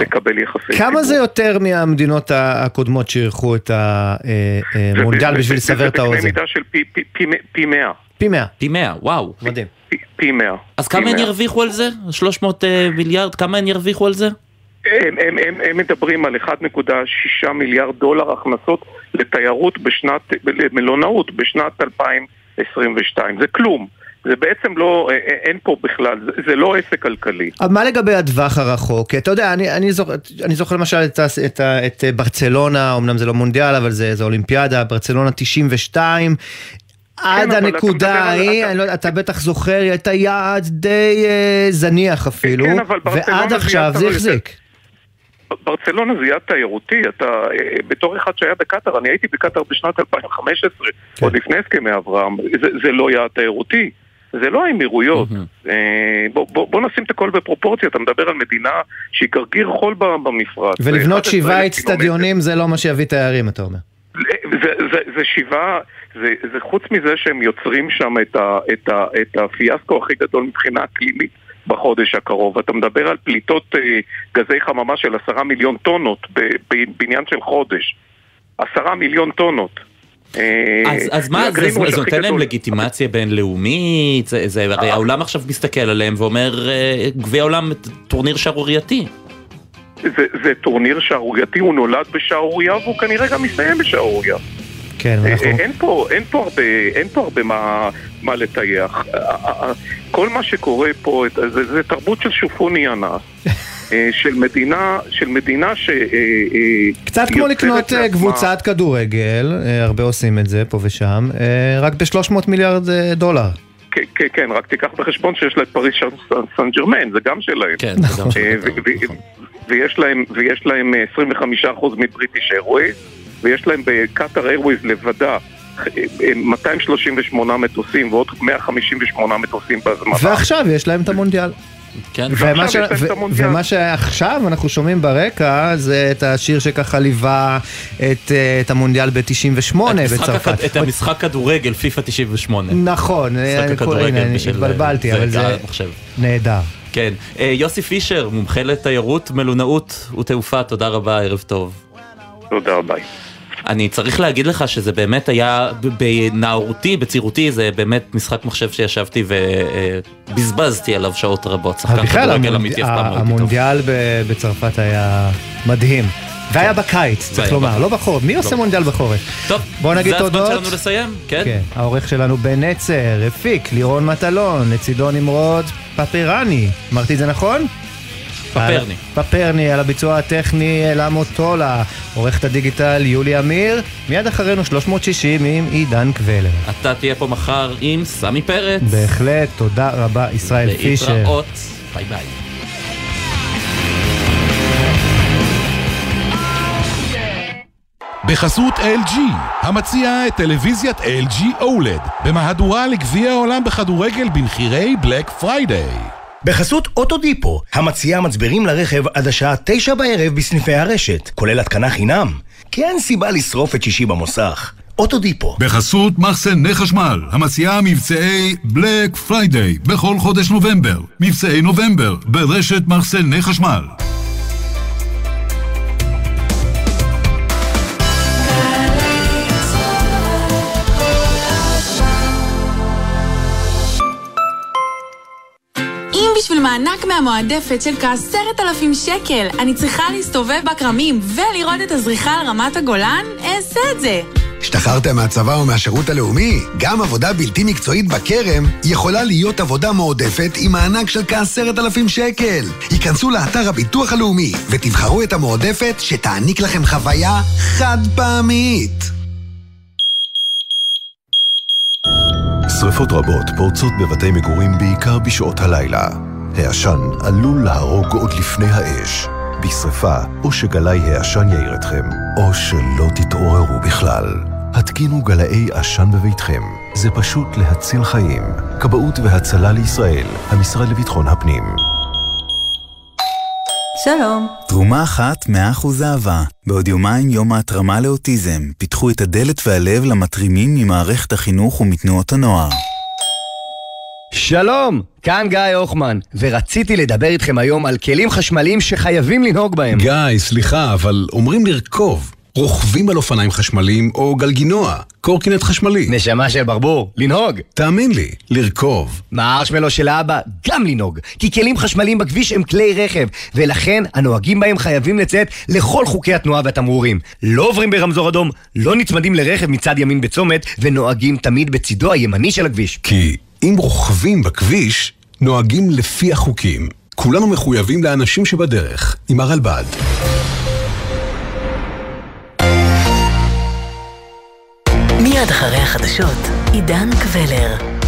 לקבל יחסי ציבור. כמה זה יותר מהמדינות הקודמות שאירחו את המונדיאל זה- בשביל זה- לסבר את זה האוזן? בקנה מידה של פי- פי- פי- פי 100. פי 100. פי 100, וואו. מדהים. פי 100. אז כמה הן ירוויחו על זה? 300 אה, מיליארד, כמה הן ירוויחו על זה? הם, הם, הם, הם מדברים על 1.6 מיליארד דולר הכנסות לתיירות בשנת, למלונאות בשנת 2022. זה כלום. זה בעצם לא, אה, אה, אין פה בכלל, זה, זה לא עסק כלכלי. אבל מה לגבי הטווח הרחוק? כי אתה יודע, אני, אני, זוכר, אני זוכר למשל את, את, את ברצלונה, אמנם זה לא מונדיאל, אבל זה, זה אולימפיאדה, ברצלונה 92. עד אבל אתה הנקודה ההיא, אני לא אתה בטח זוכר, היא הייתה יעד די אה, זניח אפילו, כן, ועד עכשיו זה החזיק. ברצלונה זה יעד תיירותי, אתה, אה, בתור אחד שהיה בקטאר, אני הייתי בקטאר בשנת 2015, עוד לפני הסכמי אברהם, זה, זה לא יעד תיירותי. זה לא האמירויות. אה, בוא, בוא, בוא נשים את הכל בפרופורציה, אתה מדבר על מדינה שהיא גרגיר חול במפרץ. ולבנות 11,000 שבעה. אצטדיונים זה לא מה שיביא תיירים, אתה אומר. זה, זה, זה שבעה, זה, זה חוץ מזה שהם יוצרים שם את, ה, את, ה, את הפיאסקו הכי גדול מבחינה אקלימית בחודש הקרוב. אתה מדבר על פליטות אה, גזי חממה של עשרה מיליון טונות ב- ב- בעניין של חודש. עשרה מיליון טונות. אה, אז, אז מה, זה, זה הכי נותן להם. לגיטימציה בינלאומית, זה, זה, הרי העולם עכשיו מסתכל עליהם ואומר, אה, גביע העולם טורניר שערורייתי. זה, זה טורניר שערורייתי, הוא נולד בשערורייה והוא כנראה גם מסתיים בשערורייה. כן, אה, ואנחנו... אין פה, אין פה הרבה, אין פה הרבה מה, מה לטייח. אה, אה, כל מה שקורה פה, זה, זה תרבות של שופוני אנס. של מדינה, של מדינה ש... קצת כמו לקנות לעצמה- קבוצת כדורגל, הרבה עושים את זה פה ושם, רק ב-300 מיליארד דולר. כן, כן, רק תיקח בחשבון שיש לה את פריס סן- ג'רמן, זה גם שלהם. כן, זה גם שלהם. ויש להם, ויש להם אה, 25% מבריטיש איירווייז, ויש להם בקטאר איירווייז לבדה אה, אה, 238 מטוסים ועוד 158 מטוסים בהזמנה. ועכשיו יש להם את המונדיאל. כן, ומה, ש... ו... ומה שעכשיו אנחנו שומעים ברקע זה את השיר שככה ליווה את, אה, את המונדיאל ב-98 המשחק בצרפת. את המשחק כדורגל, פיפא 98. נכון, אה, משחק הכדורגל בשל- התבלבלתי, אבל זה. נהדר. כן. אה, יוסי פישר, מומחה לתיירות, מלונאות ותעופה, תודה רבה, ערב טוב. תודה רבה. אני צריך להגיד לך שזה באמת היה בנערותי, בצעירותי, זה באמת משחק מחשב שישבתי ובזבזתי עליו שעות רבות. שחקן בכלל כדורגל המונד- אמיתי אף פעם לא הייתי טוב. המונדיאל ב- בצרפת היה מדהים. והיה בקיץ, צריך לומר. לא בחורף. מי עושה לא. מונדיאל בחורף? טוב, בוא נגיד זה הזמן תודות. שלנו לסיים, כן? כן, העורך שלנו בן נצר, הפיק, לירון מטלון, לצידו נמרוד פפרני. אמרתי את זה נכון? פפרני. על- פפרני, על הביצוע הטכני אלה מוטולה, עורכת הדיגיטל יולי אמיר, מיד אחרינו 360 עם עידן קבלר. אתה תהיה פה מחר עם סמי פרץ. בהחלט, תודה רבה ישראל פישר. להתראות, ביי ביי. בחסות LG, המציעה את טלוויזיית LG OLED, במהדורה לגביע העולם בכדורגל במחירי Black Friday. בחסות אוטודיפו, המציעה מצברים לרכב עד השעה תשע בערב בסניפי הרשת, כולל התקנה חינם. כי אין סיבה לשרוף את שישי במוסך. אוטודיפו. בחסות מחסני חשמל, המציעה מבצעי Black Friday בכל חודש נובמבר. מבצעי נובמבר ברשת מחסני חשמל. מענק מהמועדפת של כעשרת אלפים שקל אני צריכה להסתובב בכרמים ולראות את הזריחה על רמת הגולן, אעשה את זה. השתחררתם מהצבא או מהשירות הלאומי? גם עבודה בלתי מקצועית בכרם יכולה להיות עבודה מועדפת עם מענק של כעשרת אלפים שקל. היכנסו לאתר הביטוח הלאומי ותבחרו את המועדפת שתעניק לכם חוויה חד פעמית. שרפות רבות פורצות בבתי מגורים בעיקר בשעות הלילה. העשן עלול להרוג עוד לפני האש. בשרפה, או שגלאי העשן יעיר אתכם, או שלא תתעוררו בכלל. התקינו גלאי עשן בביתכם. זה פשוט להציל חיים. כבאות והצלה לישראל, המשרד לביטחון הפנים. שלום. תרומה אחת, מאה אחוז אהבה. בעוד יומיים יום ההתרמה לאוטיזם. פיתחו את הדלת והלב למתרימים ממערכת החינוך ומתנועות הנוער. שלום, כאן גיא הוחמן, ורציתי לדבר איתכם היום על כלים חשמליים שחייבים לנהוג בהם. גיא, סליחה, אבל אומרים לרכוב. רוכבים על אופניים חשמליים או גלגינוע, קורקינט חשמלי. נשמה של ברבור, לנהוג. תאמין לי, לרכוב. מהארשמלו של האבא, גם לנהוג. כי כלים חשמליים בכביש הם כלי רכב, ולכן הנוהגים בהם חייבים לציית לכל חוקי התנועה והתמרורים. לא עוברים ברמזור אדום, לא נצמדים לרכב מצד ימין בצומת, ונוהגים תמיד בצידו הימני של הכביש. כי אם רוכבים בכביש, נוהגים לפי החוקים. כולנו מחויבים לאנשים שבדרך, עם הרלב"ד. מיד אחרי החדשות, עידן קבלר.